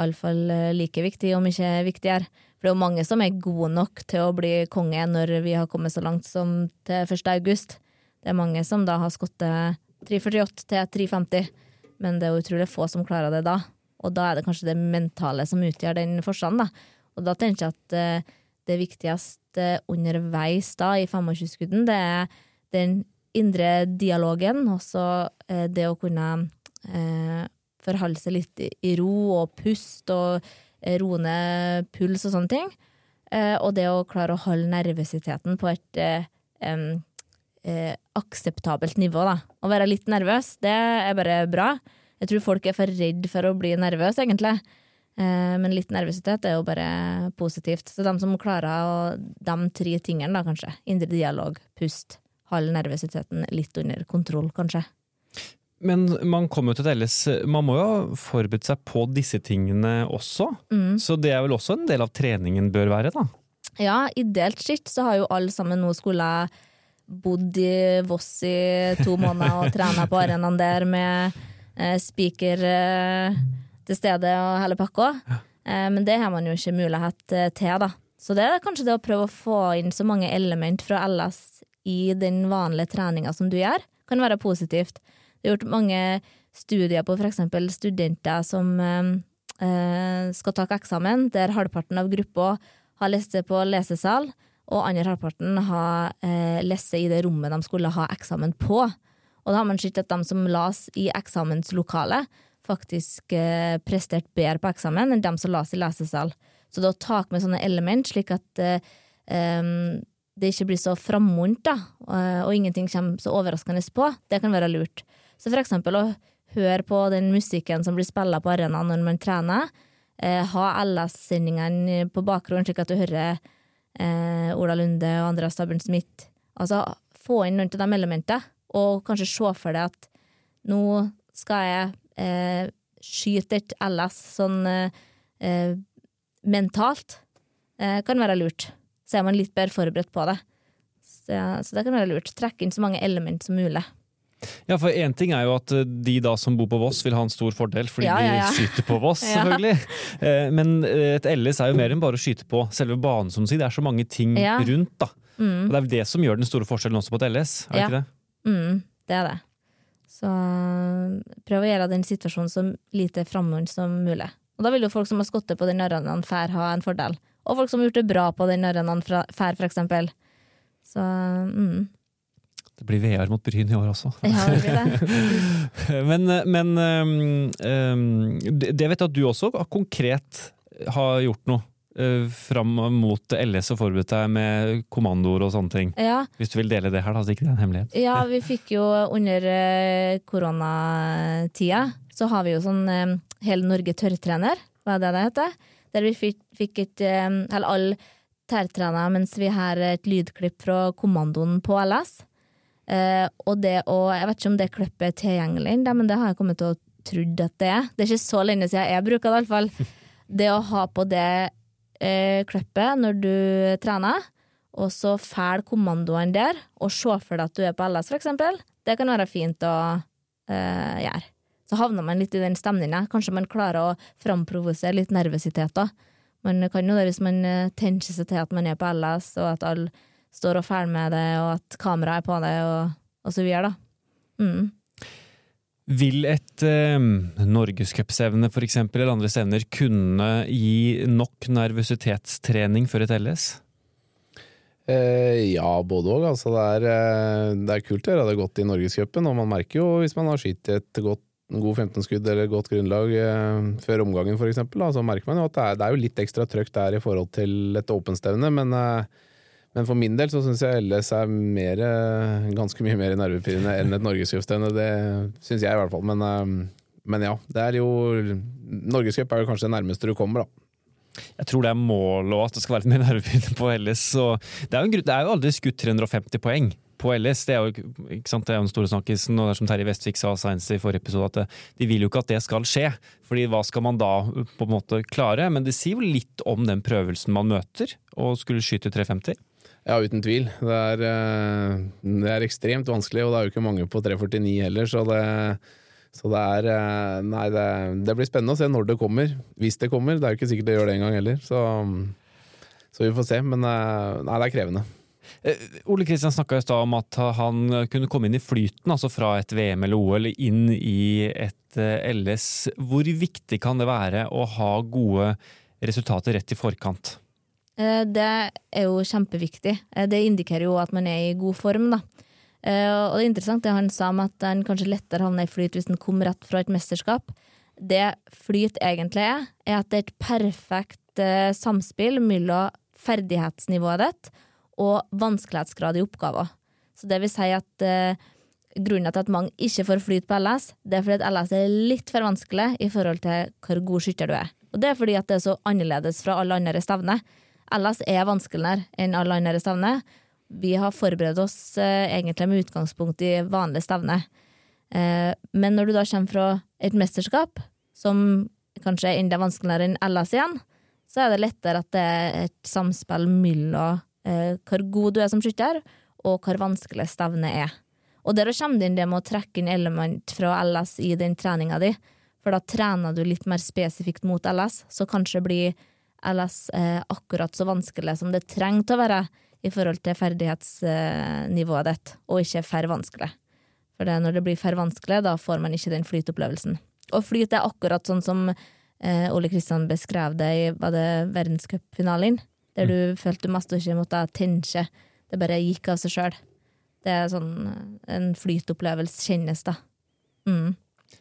iallfall like viktig, om ikke viktigere. For det er jo mange som er gode nok til å bli konge når vi har kommet så langt som til 1. august. Det er mange som da har skottet 3,48 til 3,50, men det er utrolig få som klarer det da. og da er det kanskje det mentale som utgjør den forskjellen. Da. Og da tenker jeg at eh, det viktigste underveis da i 25-skudden, det er den indre dialogen, og så eh, det å kunne eh, forholde seg litt i ro og pust og roe ned puls og sånne ting. Eh, og det å klare å holde nervøsiteten på et eh, eh, akseptabelt nivå, da. Å være litt nervøs, det er bare bra. Jeg tror folk er for redd for å bli nervøs, egentlig. Eh, men litt nervøsitet er jo bare positivt. Så de som klarer de tre tingene, da, kanskje. Indre dialog, pust, Hold nervøsiteten litt under kontroll, kanskje. Men man kommer jo til et man må jo forberede seg på disse tingene også. Mm. Så det er vel også en del av treningen bør være, da? Ja, ideelt sett så har jo alle sammen nå skulle bodd i Voss i to måneder og trena på arenaen der med eh, spiker eh, til stede og hele pakka. Eh, men det har man jo ikke mulighet eh, til, da. Så det er kanskje det å prøve å få inn så mange element fra LS i den vanlige treninga som du gjør, kan være positivt. Det er gjort mange studier på f.eks. studenter som eh, eh, skal ta eksamen, der halvparten av gruppa har lest det på lesesal, og andre halvparten har eh, lest i det rommet de skulle ha eksamen på. Og da har man sett at de som las i eksamenslokalet, faktisk eh, presterte bedre på eksamen enn de som las i lesesal. Så det å ta med sånne element, slik at eh, em, det ikke blir så frammont, da, eh, og ingenting kommer så overraskende på, det kan være lurt. Så for eksempel å høre på den musikken som blir spilla på arenaen når man trener, eh, ha LS-sendingene på bakgrunnen, slik at du hører eh, Ola Lunde og Andreas Stabburn Smith. Altså få inn noen av de elementene, og kanskje se for deg at nå skal jeg eh, skyte et LS sånn eh, mentalt. Eh, kan være lurt. Så er man litt bedre forberedt på det. Så, så det kan være lurt. Trekke inn så mange element som mulig. Ja, for én ting er jo at eh, de da som bor på Voss vil ha en stor fordel, fordi Ja, ja, ja. de skyter på Voss, selvfølgelig. Eh, Men eh, et LS er jo mer enn bare å skyte på selve banen, som sier. Det er så mange ting rundt, da. Mm. Og det er vel det som gjør den store forskjellen også på et LS, er det ikke det? Mm, det er det. Så prøv å gjøre den situasjonen så lite framover som mulig. Og da vil jo folk som har skottet på den arenaen fær ha en fordel. Og folk som har gjort det bra på den arenaen fær, for eksempel. Så mm. Det blir VR mot Bryn i år også. Ja, det blir det. Men, men um, øhm, det vet jeg at du også konkret har gjort noe øh, fram mot LS og forberedt deg med kommandoer og sånne ting. Ja, Hvis du vil dele det her, da, så ikke det er en hemmelighet. ja, vi fikk jo under eh, koronatida, så har vi jo sånn eh, Hele Norge tørrtrener, hva er det det heter? Der vi fikk, fikk et eh, Eller alle tørrtrener mens vi har et lydklipp fra kommandoen på LS. Eh, og det å Jeg vet ikke om det klippet er tilgjengelig men det har jeg kommet til å trodd at det er. Det er ikke så lenge siden jeg bruker det, i hvert fall. Det å ha på det eh, klippet når du trener, og så fæl kommandoene der, og se for deg at du er på LS, for eksempel, det kan være fint å eh, gjøre. Så havner man litt i den stemninga. Kanskje man klarer å framprovosere litt nervøsitet da. Man kan jo det hvis man eh, tenker seg til at man er på LS, og at alle står og følger med det, og at kameraet er på det, og, og så videre, da. Mm. Vil et eh, norgescupstevne for eksempel, eller andre stevner kunne gi nok nervøsitetstrening for et LS? Eh, ja, både òg. Altså, det, er, eh, det er kult å gjøre det godt i Norgescupen, og man merker jo hvis man har skutt et godt, god 15-skudd eller godt grunnlag eh, før omgangen f.eks., så merker man jo at det er, det er jo litt ekstra trøkk der i forhold til et åpenstevne, men, eh, men for min del så syns jeg LS er mer, eh, ganske mye mer nervepirrende enn et norgescupstevne. Det syns jeg i hvert fall. Men, eh, men ja, det er jo Norgescup er jo kanskje det nærmeste du kommer, da. Jeg tror det er målet òg, at det skal være litt mer nervepirrende på LS. Det, er jo det er jo aldri skutt 350 poeng på LS. Det er jo ikke sant, det er den store snakkisen, og det er som Terje Vestvik sa senest i forrige episode, at det, de vil jo ikke at det skal skje. Fordi hva skal man da på en måte klare? Men det sier jo litt om den prøvelsen man møter, å skulle skyte 350. Ja, uten tvil. Det er, eh, det er ekstremt vanskelig, og det er jo ikke mange på 349 heller, så det, så det er eh, Nei, det, det blir spennende å se når det kommer. Hvis det kommer. Det er jo ikke sikkert det gjør det engang heller, så, så vi får se. Men eh, nei, det er krevende. Ole Kristian snakka i stad om at han kunne komme inn i flyten, altså fra et VM eller OL inn i et LS. Hvor viktig kan det være å ha gode resultater rett i forkant? Eh, Det er jo kjempeviktig. Eh, Det indikerer jo at man er i god form, da. Eh, Og det er interessant det han sa om at han kanskje lettere havner i flyt hvis han kom rett fra et mesterskap. Det flyt egentlig er, er at det er et perfekt samspill mellom ferdighetsnivået ditt og vanskelighetsgrad i oppgaver. Så det vil si at grunnen til at mange ikke får flyt på LS, det er fordi at LS er litt for vanskelig i forhold til hvor god skytter du er. Og det er fordi at det er så annerledes fra alle andre stevner. LS er vanskeligere enn alle andre stevner. Vi har forberedt oss eh, egentlig med utgangspunkt i vanlige stevner. Eh, men når du da kommer fra et mesterskap, som kanskje er enda vanskeligere enn LS igjen, så er det lettere at det er et samspill mellom eh, hvor god du er som skytter, og hvor vanskelig stevnet er. Og der kommer det inn det med å trekke inn element fra LS i den treninga di, for da trener du litt mer spesifikt mot LS, så kanskje blir LS er akkurat så vanskelig som det trenger å være i forhold til ferdighetsnivået ditt, og ikke for vanskelig. For det, når det blir for vanskelig, da får man ikke den flytopplevelsen. Og flyt er akkurat sånn som eh, Ole Kristian beskrev det i var det verdenscupfinalen, der du følte du mest ikke måtte tenke. Det bare gikk av seg sjøl. Det er sånn eh, en flytopplevelse kjennes, da. Mm.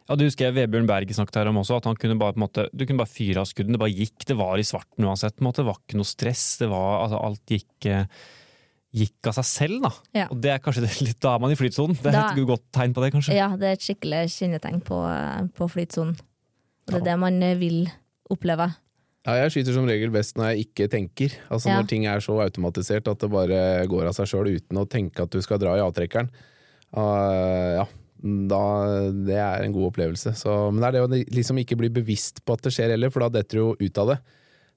Ja, du husker jeg Vebjørn Berg snakket her om også, at han kunne bare, på en måte, du kunne bare fyre av skudden. Det bare gikk, det var i svarten uansett. På en måte. Det var ikke noe stress. Det var, altså, alt gikk, eh, gikk av seg selv, da. Ja. Og det er kanskje det, litt, Da er man i flytsonen. Det er Da- et godt tegn på det, kanskje. Ja, det er et skikkelig kjennetegn på, på flytsonen. Og det er Ja. det man eh, vil oppleve. Ja, jeg skyter som regel best når jeg ikke tenker. Altså Ja. Når ting er så automatisert at det bare går av seg sjøl uten å tenke at du skal dra i avtrekkeren. Uh, ja, da, det er en god opplevelse. Så, men det er det å liksom ikke bli bevisst på at det skjer heller, for da detter du jo ut av det.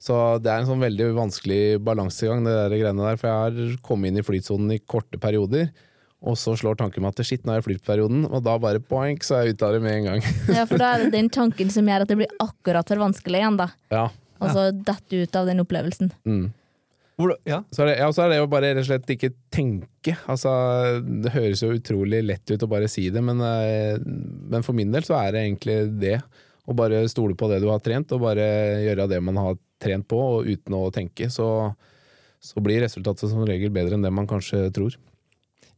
Så det er en sånn veldig vanskelig balansegang, det der greiene der. For jeg har kommet inn i flytsonen i korte perioder. Og så slår tanken meg at shit, nå er jeg i flytperioden, og da bare poeng, så er jeg ute av det med en gang. Ja, for da er det den tanken som gjør at det blir akkurat for vanskelig igjen, da. ja. Og så detter du ut av den opplevelsen. Mm. Ja. Så det, ja, så er det jo bare rett og slett ikke tenke. Altså, det høres jo utrolig lett ut å bare si det, men, eh, men for min del så er det egentlig det. Å bare stole på det du har trent, og bare gjøre det man har trent på, og uten å tenke. Så, så blir resultatet som regel bedre enn det man kanskje tror.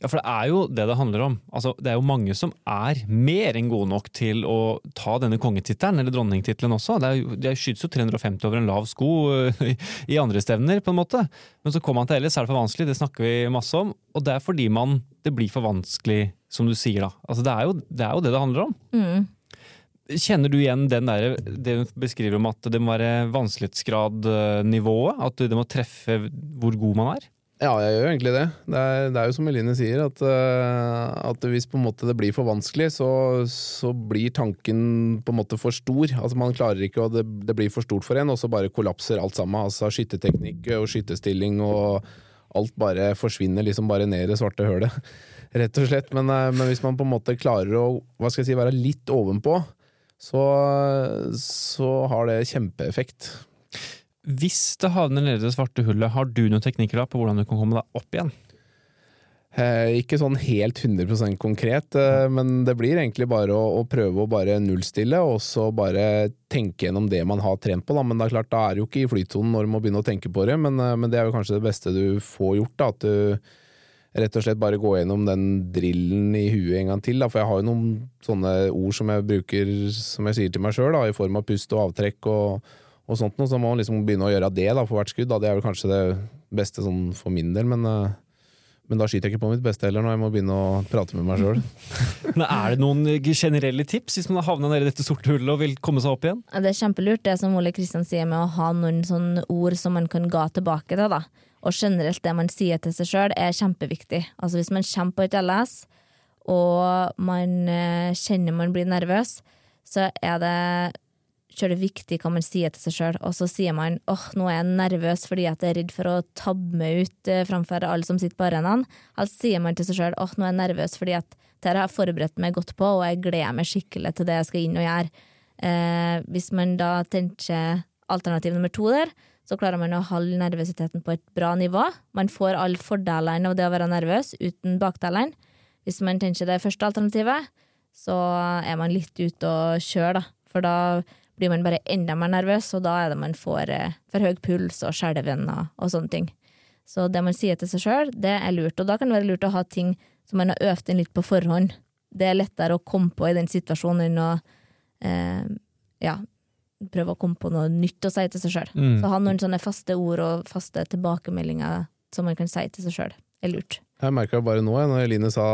Ja, for det er jo det det handler om. Altså, det er jo mange som er mer enn gode nok til å ta denne kongetittelen, eller dronningtittelen også. Det er jo, de skytes jo 350 over en lav sko øh, i- i andre stevner, på en måte. Men så kommer man til LS, er det for vanskelig, det snakker vi masse om. Og det er fordi man, det blir for vanskelig, som du sier da. Altså, det er jo det er jo det, det handler om. Mm. Kjenner du igjen den der, det hun beskriver om at det må være vanskelighetsgradnivået? At det må treffe hvor god man er? Ja, jeg gjør egentlig det. Det er, det er jo som Eline sier, at, eh, at hvis på en måte det blir for vanskelig, så, så blir tanken på en måte for stor. Altså Man klarer ikke, og det, det blir for stort for en, og så bare kollapser alt sammen. Altså Skytterteknikk og skytterstilling og alt bare forsvinner liksom bare ned i det svarte hølet. Rett og slett. Men, eh, men hvis man på en måte klarer å hva skal jeg si, være litt ovenpå, så, så har det kjempeeffekt. Hvis det havner nede i det svarte hullet, har du noen teknikker da på hvordan du kan komme deg opp igjen? Eh, ikke sånn helt 100 konkret, eh, men det blir egentlig bare å, å prøve å bare nullstille, og så bare tenke gjennom det man har trent på. Da. Men det er klart, da er du jo ikke i flytsonen når du må begynne å tenke på det, men, eh, men det er jo kanskje det beste du får gjort. Da, at du rett og slett bare går gjennom den drillen i huet en gang til. Da. For jeg har jo noen sånne ord som jeg bruker, som jeg sier til meg sjøl, i form av pust og avtrekk og, og sånt noe. Så må man liksom begynne å gjøre det da, for hvert skudd. Da. Det er vel kanskje det beste sånn for min del, men eh, men da skyter jeg ikke på mitt beste heller, når jeg må begynne å prate med meg sjøl. Er det noen generelle tips hvis man har havna nedi i dette sorte hullet og vil komme seg opp igjen? Det er kjempelurt det som Ole Kristian sier med å ha noen sånne ord som man kan ga tilbake til. da. Og generelt det man sier til seg sjøl er kjempeviktig. Altså Hvis man kommer på et LS og man eh, kjenner man blir nervøs, så er det kjølig viktig hva man sier til seg sjøl. Og så sier man åh, nå er jeg nervøs fordi jeg er redd for å tabbe meg ut eh, framfor alle som sitter på arenaen. Altså sier man til seg sjøl åh, nå er jeg nervøs fordi at dette har jeg forberedt meg godt på, og jeg gleder meg skikkelig til det jeg skal inn og gjøre. Eh, hvis man da tenker alternativ nummer to der, så klarer man å holde nervøsiteten på et bra nivå. Man får alle fordelene av det å være nervøs uten bakdelene. Hvis man tenker det første alternativet, så er man litt ute og kjører, da. For da blir man bare enda mer nervøs, og da er det man får eh, for høy puls og skjelven og, og, sånne ting. Så det man sier til seg sjøl, det er lurt. Og da kan det være lurt å ha ting som man har øvd inn litt på forhånd. Det er lettere å komme på i den situasjonen enn å eh, ja, prøve å komme på noe nytt å si til seg sjøl. Mm. Så ha noen sånne faste ord og faste tilbakemeldinger som man kan si til seg sjøl, er lurt. Jeg merka bare nå, når Eline sa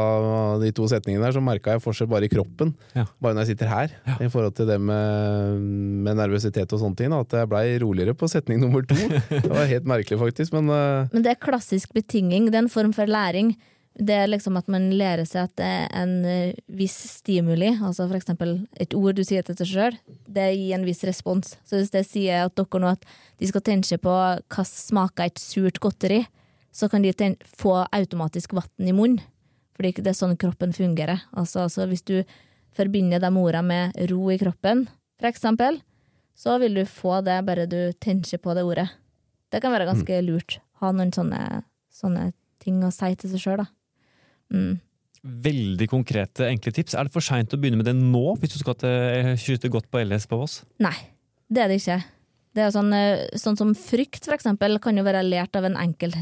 de to setningene der, så merka jeg forskjell bare i kroppen. Ja. Bare når jeg sitter her, ja. i forhold til det med, med nervøsitet og sånne ting. At jeg blei roligere på setning nummer to. Det var helt merkelig, faktisk. Men, uh... men det er klassisk betinging. Det er en form for læring. Det er liksom at man lærer seg at det er en uh, viss stimuli, altså for eksempel et ord du sier til deg sjøl, det gir en viss respons. Så hvis jeg sier at dere nå at de skal tenke på hva smaker et surt godteri, så kan de få automatisk vann i munnen. Fordi det er sånn kroppen fungerer. Altså, altså hvis du forbinder de ordene med ro i kroppen, for eksempel, så vil du få det bare du tenker på det ordet. Det kan være ganske mm. lurt. Ha noen sånne, sånne ting å si til seg sjøl, da. Mm. Veldig konkrete, enkle tips. Er det for seint å begynne med det nå, hvis du skal skyte godt på LS på Voss? Nei, det er det ikke. Det er sånn, eh, sånn som frykt, for eksempel, kan jo være lært av en enkelt,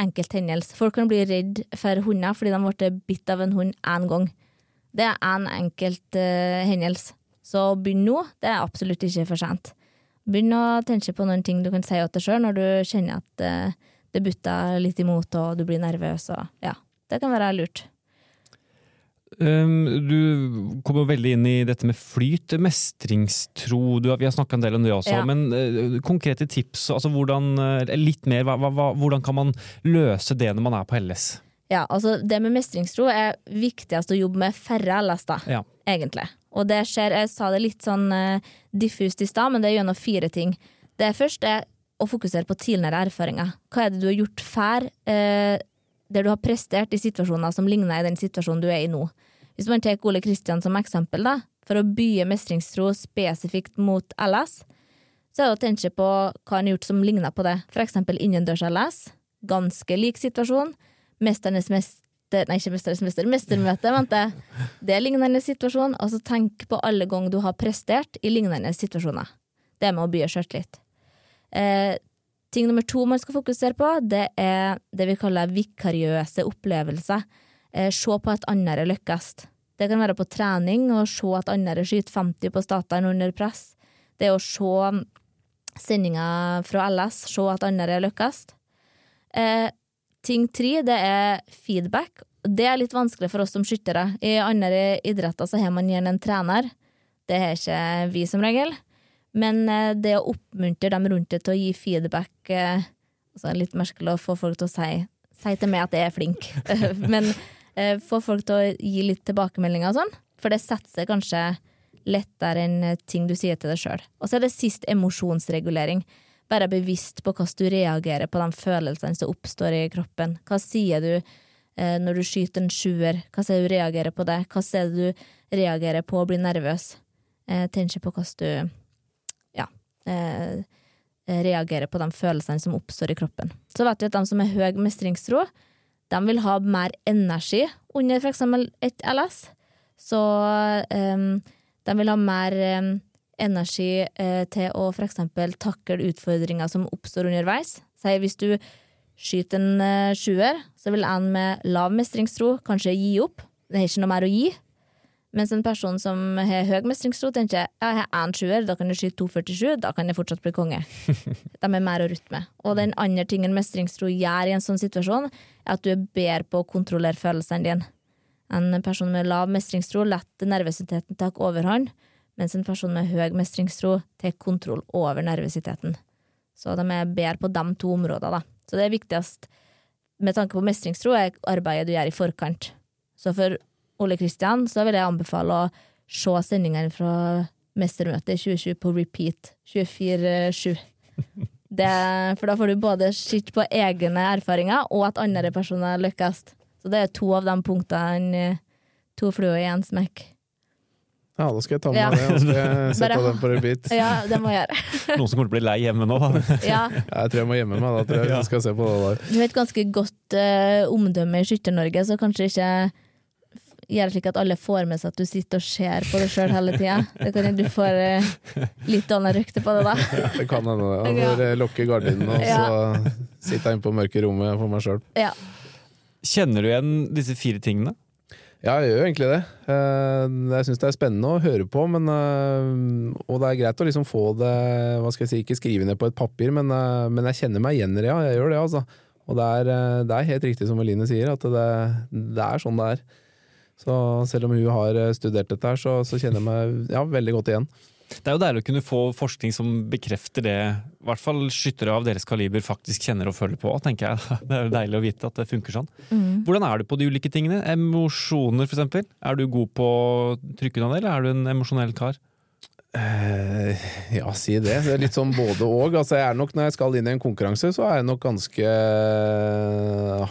enkelt hendelse. Folk kan bli redd for hunder fordi de ble bitt av en hund én gang. Det er en enkelt uh, hendelse. Så begynn nå. Det er absolutt ikke for sent. Begynn å tenke på noen ting du kan si til deg sjøl når du kjenner at uh, det butter litt imot og du blir nervøs. Og, ja, det kan være lurt. Um, du kommer veldig inn i dette med flyt, mestringstro. Du, vi har snakka en del om det også. Ja. Men uh, konkrete tips, altså hvordan, uh, litt mer, hva, hva, hvordan kan man løse det når man er på LS? Ja, altså Det med mestringstro er viktigst å jobbe med færre LS, da, ja. egentlig. Og det skjer, jeg sa det litt sånn uh, diffust i stad, men det er gjennom fire ting. Det første er å fokusere på tidligere erfaringer. Hva er det du har gjort før? Uh, der du har prestert i situasjoner som ligner i den situasjonen du er i nå. Hvis man tar Ole Kristian som eksempel, da, for å bye mestringstro spesifikt mot LS, så er det å tenke på hva han har gjort som ligner på det, for eksempel innendørs-LS, ganske lik situasjon, mesternes mester Nei, ikke Mesternes mester, mestermøte, vent. Det er lignende situasjon. Altså tenk på alle ganger du har prestert i lignende situasjoner. Det er med å bye sjøltillit. Eh, ting nummer to man skal fokusere på, det er det vi kaller vikariøse opplevelser eh, se på at andre lykkes. Det kan være på trening å se at andre skyter 50 på Statoil under press. Det å se sendinga fra LS, se at andre lykkes. Eh, ting tre, det er feedback. Det er litt vanskelig for oss som skyttere. I andre idretter så har man gjerne en trener. Det har ikke vi som regel. Men eh, det å oppmuntre dem rundt det til å gi feedback eh, altså Litt merkelig å få folk til å si, si til meg at jeg er flink, men få folk til å gi litt tilbakemeldinger og sånn, for det setter kanskje lettere enn eh, ting du sier til deg sjøl. Og så er det sist emosjonsregulering. Være bevisst på hvordan du reagerer på de følelsene som oppstår i kroppen. Hva sier du eh, når du skyter en sjuer? Hva sier du reagerer på det? Hva sier du reagerer på å bli nervøs? Eh, tenk på hvordan du ja, eh, reagerer på de følelsene som oppstår i kroppen. Så vet du at de som har høy mestringstro, de vil ha mer energi under f.eks. et LS. Så um, de vil ha mer um, energi uh, til å f.eks. takle utfordringer som oppstår underveis. Si hvis du skyter en uh, sjuer, så vil en med lav mestringstro kanskje gi opp. Det er ikke noe mer å gi. Mens en person som har høy mestringstro, tenker jeg har én sjuer, da kan jeg skyte 2,47, da kan jeg fortsatt bli konge. De er mer å rutte med. Og den andre tingen mestringstro gjør i en sånn situasjon, er at du er bedre på å kontrollere følelsene dine. En person med lav mestringstro lar nervøsiteten ta overhånd, mens en person med høy mestringstro tar kontroll over nervøsiteten. Så de er bedre på de to områdene, da. Så det er viktigst med tanke på mestringstro er arbeidet du gjør i forkant. Så for Ole Kristian, så vil jeg anbefale å se sendingene fra Mestermøtet 2020 på repeat 24-7. For da får du både sett på egne erfaringer, og at andre personer lykkes. Så det er to av de punktene. To fluer i én smekk. Ja, da skal jeg ta med Ja. det. og skal jeg sette den på repeat. Ja, det må jeg gjøre. Noen som kommer til å bli lei hjemme nå. Ja, Jeg tror jeg må gjemme meg da, tror jeg. Ja. Skal se på det der. du har et ganske godt uh, omdømme i Skytter-Norge, så kanskje ikke gjør slik at alle får med seg at du sitter og ser på deg sjøl hele tida. Det kan hende du får eh, litt annet rykte på det, da. Det kan hende. det. Ja. Jeg får eh, lukke gardinene, og så sitte inne på mørke rommet for meg sjøl. Ja. Kjenner du igjen disse fire tingene? Ja, jeg gjør egentlig det. Eh, Jeg syns det er spennende å høre på, men, og det er greit å liksom få det hva skal jeg si, Ikke skrive ned på et papir, men, men jeg kjenner meg igjen i det, ja. Jeg gjør det, altså. Og det er, det er helt riktig som Eline sier, at det, det er sånn det er. Så selv om hun har eh, studert dette her, så, så kjenner jeg meg ja, veldig godt igjen. Det er jo deilig å kunne få forskning som bekrefter det i hvert fall skyttere av deres kaliber faktisk kjenner og føler på, tenker jeg. Det er jo deilig å vite at det funker sånn. Mm. Hvordan er du på de ulike tingene? Emosjoner, for eksempel. Er du god på å trykke unna det, eller er du en emosjonell kar? Eh, ja, si det. Det er litt sånn både og. Altså, jeg er nok, når jeg skal inn i en konkurranse, så er jeg nok ganske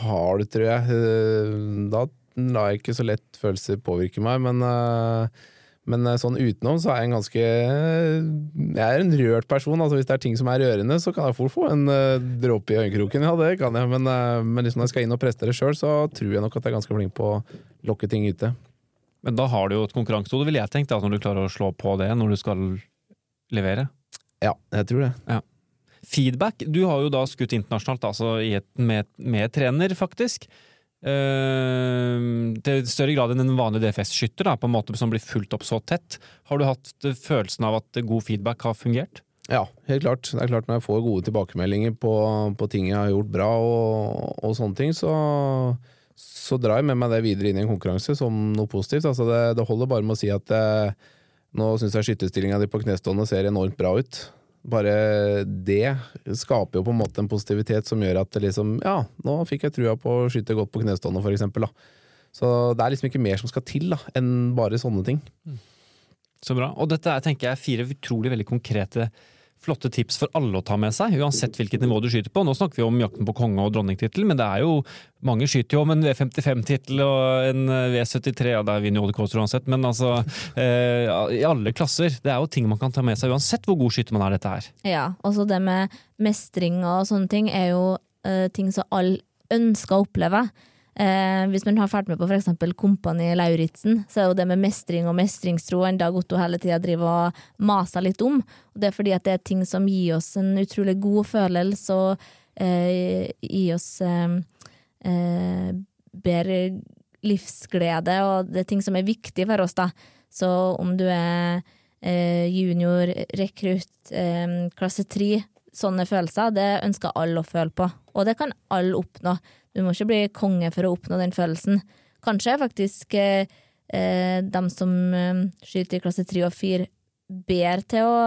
hard, tror jeg. Eh, Da lar ikke så lett følelser påvirke meg, men, eh, men eh, sånn utenom så er jeg en ganske Jeg er en rørt person. Altså, hvis det er ting som er rørende, så kan jeg fort få en uh, dråpe i øyekroken. Ja, det kan jeg, men, eh, men liksom når jeg skal inn og prestere sjøl, så tror jeg nok at jeg er ganske flink på å lokke ting ute. Men da har du jo et konkurransehode, ville jeg tenkt, når du klarer å slå på det når du skal levere. Ja, jeg tror det. Feedback. Du har jo da skutt internasjonalt, altså i et, med, med trener, faktisk. Eh, til større grad enn en vanlig DFS-skytter, på en måte som blir fulgt opp så tett. Har du hatt eh, følelsen av at god feedback har fungert? Ja, helt klart. Det er klart Når jeg får gode tilbakemeldinger på, på ting jeg har gjort bra, og, og sånne ting, så, så drar jeg med meg det videre inn i en konkurranse som noe positivt. Altså det, det holder bare med å si at jeg, nå syns jeg skytterstillinga di på knestående ser enormt bra ut. Bare det skaper jo på en måte en positivitet som gjør at liksom Ja, nå fikk jeg trua på å skyte godt på knestående, for eksempel. Da. Så det er liksom ikke mer som skal til da, enn bare sånne ting. Så bra. Og dette er tenker jeg, fire utrolig veldig konkrete, flotte tips for alle å ta med seg, uansett hvilket nivå du skyter på. Nå snakker vi om jakten på konge- og dronningtittel, men det er jo mange skyter jo om en V55-tittel og en V73, ja der vinner jo Odd uansett, men altså eh, i alle klasser. Det er jo ting man kan ta med seg uansett hvor god skyter man er dette her. Ja, også det med mestring og sånne ting er jo eh, ting som alle ønsker å oppleve. Eh, hvis man har fulgt med på eksempel Kompani Lauritzen, så er jo det med mestring og mestringstro en Dag Otto hele tida driver og maser litt om. Og det er fordi at det er ting som gir oss en utrolig god følelse og eh, gir oss eh, eh, bedre livsglede, og det er ting som er viktig for oss, da. Så om du er eh, junior, rekrutt, eh, klasse tre, sånne følelser, det ønsker alle å føle på. Og det kan alle oppnå. Du må ikke bli konge for å oppnå den følelsen. Kanskje er faktisk eh, eh, dem som eh, skyter i klasse tre og fire, bedre til å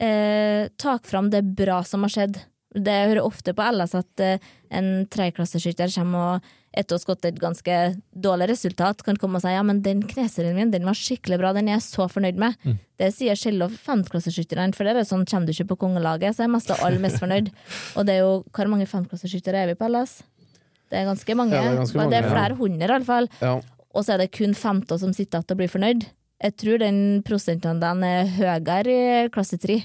eh, ta fram det bra som har skjedd. Det jeg hører ofte på LS at eh, en tredjeklasseskytter kommer og etter å ha skått et ganske dårlig resultat, kan komme og si ja, men den kneserien min den var skikkelig bra, den er jeg så fornøyd med. Det sier sjelden femklasseskytterne, for det er sånn kommer du ikke på kongelaget, så er mest av alle mest fornøyd. Og det er jo, hvor mange femklasseskyttere er vi på LS? Det er ganske mange. Ja, det er ganske mange. det er flere ja. hundre, i alle fall. Ja, Og så er det kun femte som sitter igjen og blir fornøyd. Jeg tror den prosentandelen er høyere i klasse 3.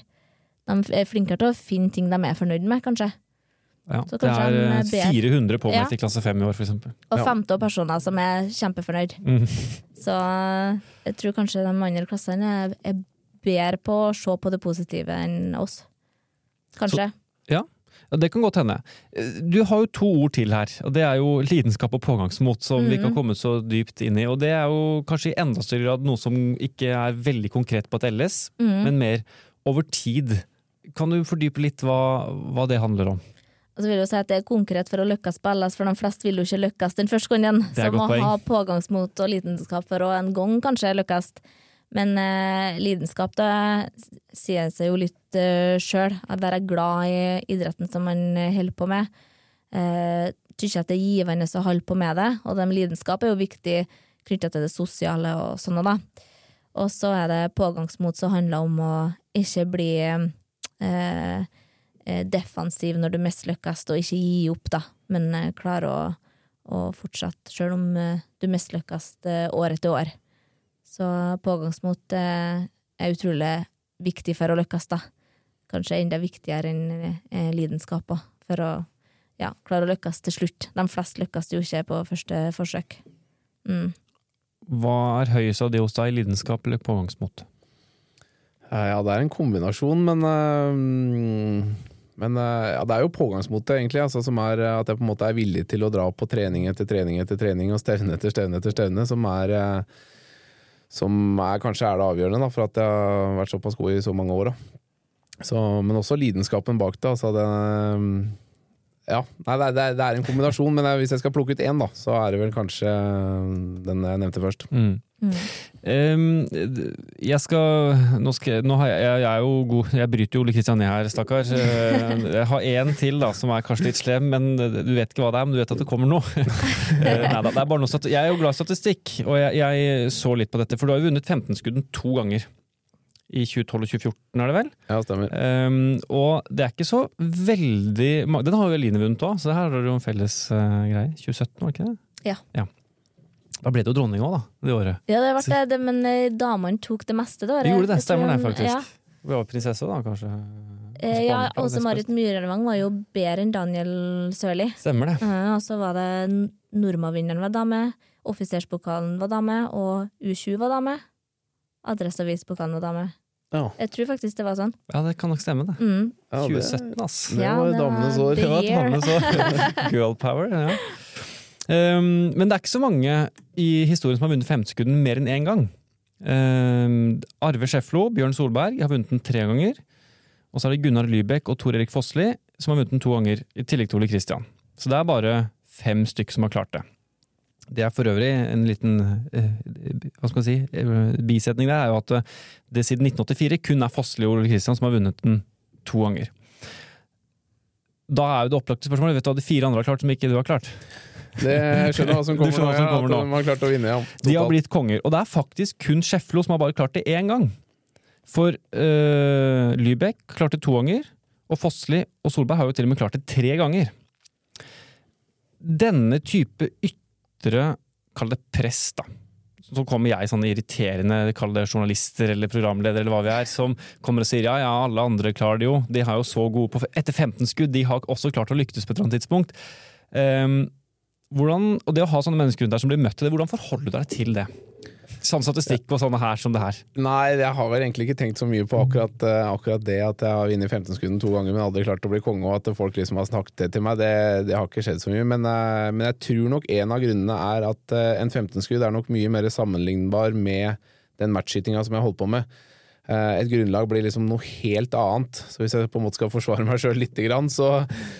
De er flinkere til å finne ting de er fornøyd med, kanskje. Ja, Så det er han eh, er bedre. 400 påmeldt Ja. i klasse 5 i år, eksempel. Og Ja. femte og personer som er kjempefornøyd. Mm. Så jeg tror kanskje de andre klassene er, bedre på å se på det positive enn oss. Kanskje. Ja, det kan godt hende. Eh, Du har jo to ord til her, og det er jo lidenskap og pågangsmot, som vi ikke har kommet så dypt inn i. Og det er jo kanskje i enda større grad noe som ikke er veldig konkret på et LS, men mer over tid. Kan du fordype litt hva, hva det handler om? Og så vil jeg jo si at det er konkret for å lykkes på LS, for de fleste vil jo ikke lykkes den første gangen. Det Så må poeng. ha pågangsmot og lidenskap for å en gang kanskje lykkes. Men eh, lidenskap, da sier seg jo litt eh, sjøl. Å være glad i idretten som man holder på med. Eh, Syns at det er givende å holde på med det, og den lidenskap er jo viktig knytta til det sosiale og sånne, da. Og så er det pågangsmot som handler om å ikke bli eh, defensiv når du mest lykkes, og ikke gi opp, da, men eh, klare å, å fortsette, sjøl om eh, du mest lykkes år etter år. Så pågangsmot eh, er utrolig viktig for å lykkes, da. Kanskje enda viktigere enn eh, lidenskap for å ja, klare å lykkes til slutt. De fleste lykkes jo ikke på første forsøk. Mm. Hva er høyest av det hos deg, lidenskap eller pågangsmot? Eh, Ja, det er en kombinasjon, men øh, Men øh, ja, det er jo pågangsmotet, egentlig. Altså, som er øh, at jeg på en måte er villig til å dra på trening etter trening etter trening og stevne etter stevne etter stevne, som er øh, Som er, kanskje er det avgjørende da, for at jeg har vært såpass god i så mange år. Så, men også lidenskapen bak det. Altså det ja, nei, det, er, det er en kombinasjon, men hvis jeg skal plukke ut én, da, så er det vel kanskje den jeg nevnte først. Mm. Mm. Um, jeg skal Nå, skal nå har jeg, jeg, jeg er jo god Jeg bryter jo Ole Kristian ned her, stakkar. Eh, Jeg har én til da, som er kanskje litt slem, men du vet ikke hva det er, men du vet at det kommer noe. Eh, Neida, det er bare noe jeg er jo glad i statistikk, og jeg, jeg så litt på dette. For du har jo vunnet 15-skudden to ganger. I 2012 og 2014, er det vel? Ja, stemmer. Um, og det er ikke så veldig Den har jo Eline vunnet òg, så her har dere jo en felles uh, greie. 2017, var det ikke det? Ja. Ja. Da ble det jo dronning òg, da. Det året. Ja, det ble det, men eh, damene tok det meste det året. De gjorde det, stemmer det, faktisk. Ja. Vi var prinsesse da, kanskje? Spanien, ja, også Åse Marit best. Var jo bedre enn Daniel Sørli. Stemmer det. Eh, og så var det Norma-vinneren var dame, offiserspokalen var dame, og U20 var dame. Adresseavispokalen var dame. Ja, Jeg tror faktisk det var sånn. Ja, det kan nok stemme, det. Mm. ja det, 2017, ass. det var damenes år. Det var damenes år. Girl power, ja. Um, men det er ikke så mange i historien som har vunnet femtesekunden mer enn én gang. Um, Arve Scheflo, Bjørn Solberg, har vunnet den tre ganger. Og så er det Gunnar Lybekk og Tor Erik Fossli som har vunnet den to ganger, i tillegg til Ole Kristian. Så det er bare fem stykk som har klart det. Det er for øvrig en liten eh, hva skal man si, eh, bisetning der, er jo at eh, det siden 1984 kun er Fossli og Ole Kristian som har vunnet den to ganger. Da er jo det opplagte spørsmålet, vet du hva de fire andre har klart som ikke du har klart? Det skjønner hva som kommer nå. Ja, kommer nå. de har klart å vinne, ja. De har blitt konger, og det er faktisk kun Scheflo som har bare klart det én gang. For øh, Lybekk klarte to ganger, og Fossli og Solberg har jo til og med klart det tre ganger. Denne type ytre, kall det press, da. Så kommer jeg, sånne irriterende, kall det journalister eller programledere eller hva vi er, som kommer og sier ja, ja, alle andre klarer det jo. De har jo så gode på Etter 15 skudd, de har også klart å lyktes på et eller annet tidspunkt. Ehm, hvordan, og det å ha sånne mennesker rundt deg som blir møtt til det, hvordan forholder du deg til det? Sånn statistikk og sånne her som det her. Nei, jeg har vel egentlig ikke tenkt så mye på akkurat, eh, akkurat det at jeg har vunnet 15-skudden to ganger, men aldri klart å bli konge, og at folk liksom har snakket det til meg. Det, det har ikke skjedd så mye. Men, eh, men jeg tror nok en av grunnene er at eh, en 15-skudd er nok mye mer sammenlignbar med den matchskytinga som jeg holdt på med. Eh, Et grunnlag blir liksom noe helt annet. Så hvis jeg på en måte skal forsvare meg sjøl litt, så,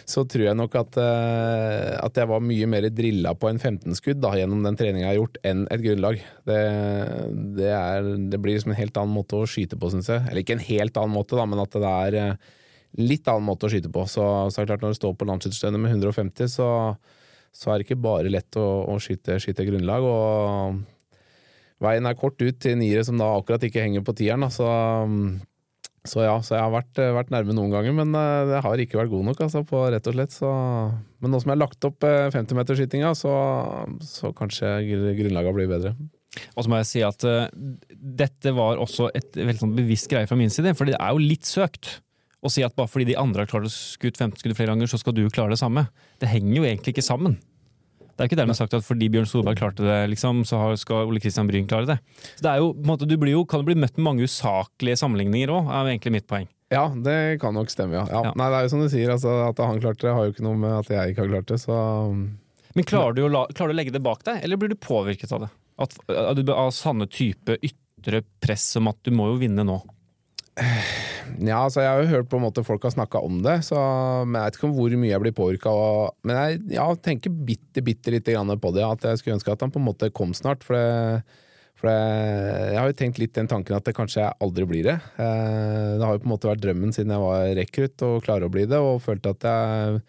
så tror jeg nok at, eh, at jeg var mye mer drilla på en 15-skudd da, gjennom den treninga jeg har gjort, enn et grunnlag. Det, det, er, det blir liksom en helt annen måte å skyte på, syns jeg. Eller ikke en helt annen måte, da, men at det er eh, litt annen måte å skyte på. Så, så er det klart når du står på landsskytterstevnet med 150, så, så er det ikke bare lett å, å skyte, skyte grunnlag. Og veien er kort ut til niere som da akkurat ikke henger på tieren. Så, så ja, så jeg har vært, vært nærme noen ganger, men eh, det har ikke vært god nok, altså, på rett og slett. Så, men nå som jeg har lagt opp 50-metersskytinga, så, så kanskje grunnlaga blir bedre. Og så må jeg si at uh, dette var også et veldig sånn bevisst greie fra min side, for det er jo litt søkt å si at bare fordi de andre har klart å skutt 15 skudd flere ganger, så skal du klare det samme. Det henger jo egentlig ikke sammen. Det er ikke dermed sagt at fordi Bjørn Solberg klarte det, liksom, så skal Ole Kristian Bryn klare det. Så det er jo, måte, du blir jo, kan jo bli møtt med mange usaklige sammenligninger òg, er egentlig mitt poeng. Ja, det kan nok stemme, ja. ja. Ja. Nei, det er jo som du sier, altså, at han klarte det har jo ikke noe med at jeg ikke har klart det, så Men klarer du, la, klarer du å legge det bak deg, eller blir du påvirket av det? At, at du, av sanne type ytre press om at du må jo vinne nå? Ja, altså jeg har jo hørt på en måte folk har snakka om det, så, men jeg vet ikke om hvor mye jeg blir påvirka. Men jeg ja, tenker bitte, bitte lite grann på det, at jeg skulle ønske at han på en måte kom snart. For, det, for det, jeg har jo tenkt litt den tanken at det kanskje jeg aldri blir det. Eh, Det har jo på en måte vært drømmen siden jeg var rekrutt og klare å bli det, og følte at jeg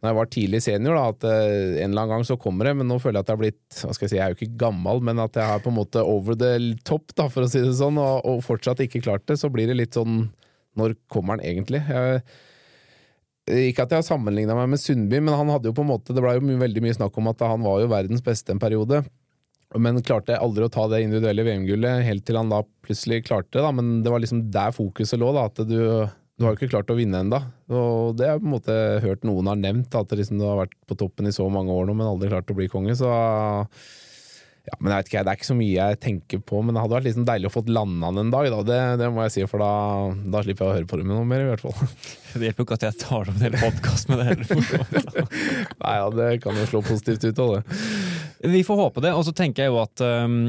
når jeg var tidlig senior, da, at eh, en eller annen gang så kommer det, men nå føler jeg at jeg har blitt hva skal jeg si, jeg er jo ikke gammel, men at jeg har på en måte over the top, da, for å si det sånn, og, og fortsatt ikke klart det, så blir det litt sånn Når kommer han egentlig? Jeg, ikke at jeg har sammenligna meg med Sundby, men han hadde jo på en måte det ble jo mye, veldig mye snakk om at han var jo verdens beste en periode. Men klarte aldri å ta det individuelle VM-gullet, helt til han da plutselig klarte det. da, Men det var liksom der fokuset lå, da, at du, du har ikke klart å vinne ennå. Og det har jeg på en måte hørt noen har nevnt, at liksom du har vært på toppen i så mange år nå, men aldri klart å bli konge. Så ja, men jeg vet ikke, Det er ikke så mye jeg tenker på, men det hadde vært liksom deilig å få landa den en dag. Da. Det, det, må jeg si, for da, da, slipper jeg å høre på det med noe mer. i hvert fall. Det hjelper jo ikke at jeg tar opp en hel podkast med det heller. Nei, ja, Det kan jo slå positivt ut av det. Vi får håpe det. Og så tenker jeg jo at um,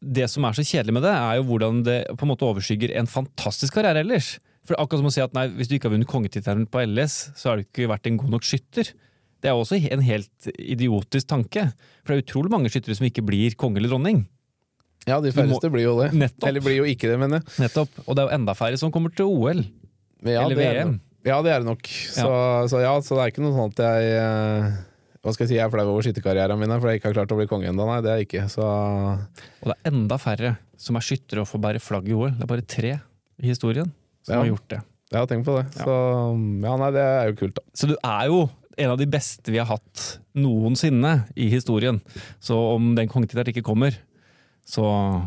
det som er så kjedelig med det, er jo hvordan det på en måte overskygger en fantastisk karriere ellers. For akkurat som å si at nei, Hvis du ikke har vunnet kongetittelen på LS, så har du ikke vært en god nok skytter. Det er også en helt idiotisk tanke. For det er utrolig mange skyttere som ikke blir konge eller dronning. Ja, de færreste blir jo det. Nettopp. Eller blir jo ikke det, mener jeg. Nettopp. Og det er jo enda færre som kommer til OL. Ja, eller VM. Ja, det er det nok. Så ja. så ja, så det er ikke noe sånn at jeg eh, hva skal jeg si, jeg er flau over skytterkarrieren min for jeg ikke har klart å bli konge ennå. Nei, det er jeg ikke. Så... Og det er enda færre som er skyttere og får bære flagg i OL. Det er bare tre i historien som ja. har gjort det. Jeg har tenkt på det. Så ja, nei, det er jo kult, da. Så du er jo en av de beste vi har hatt noensinne i historien. Så om den kongetittelen ikke kommer, så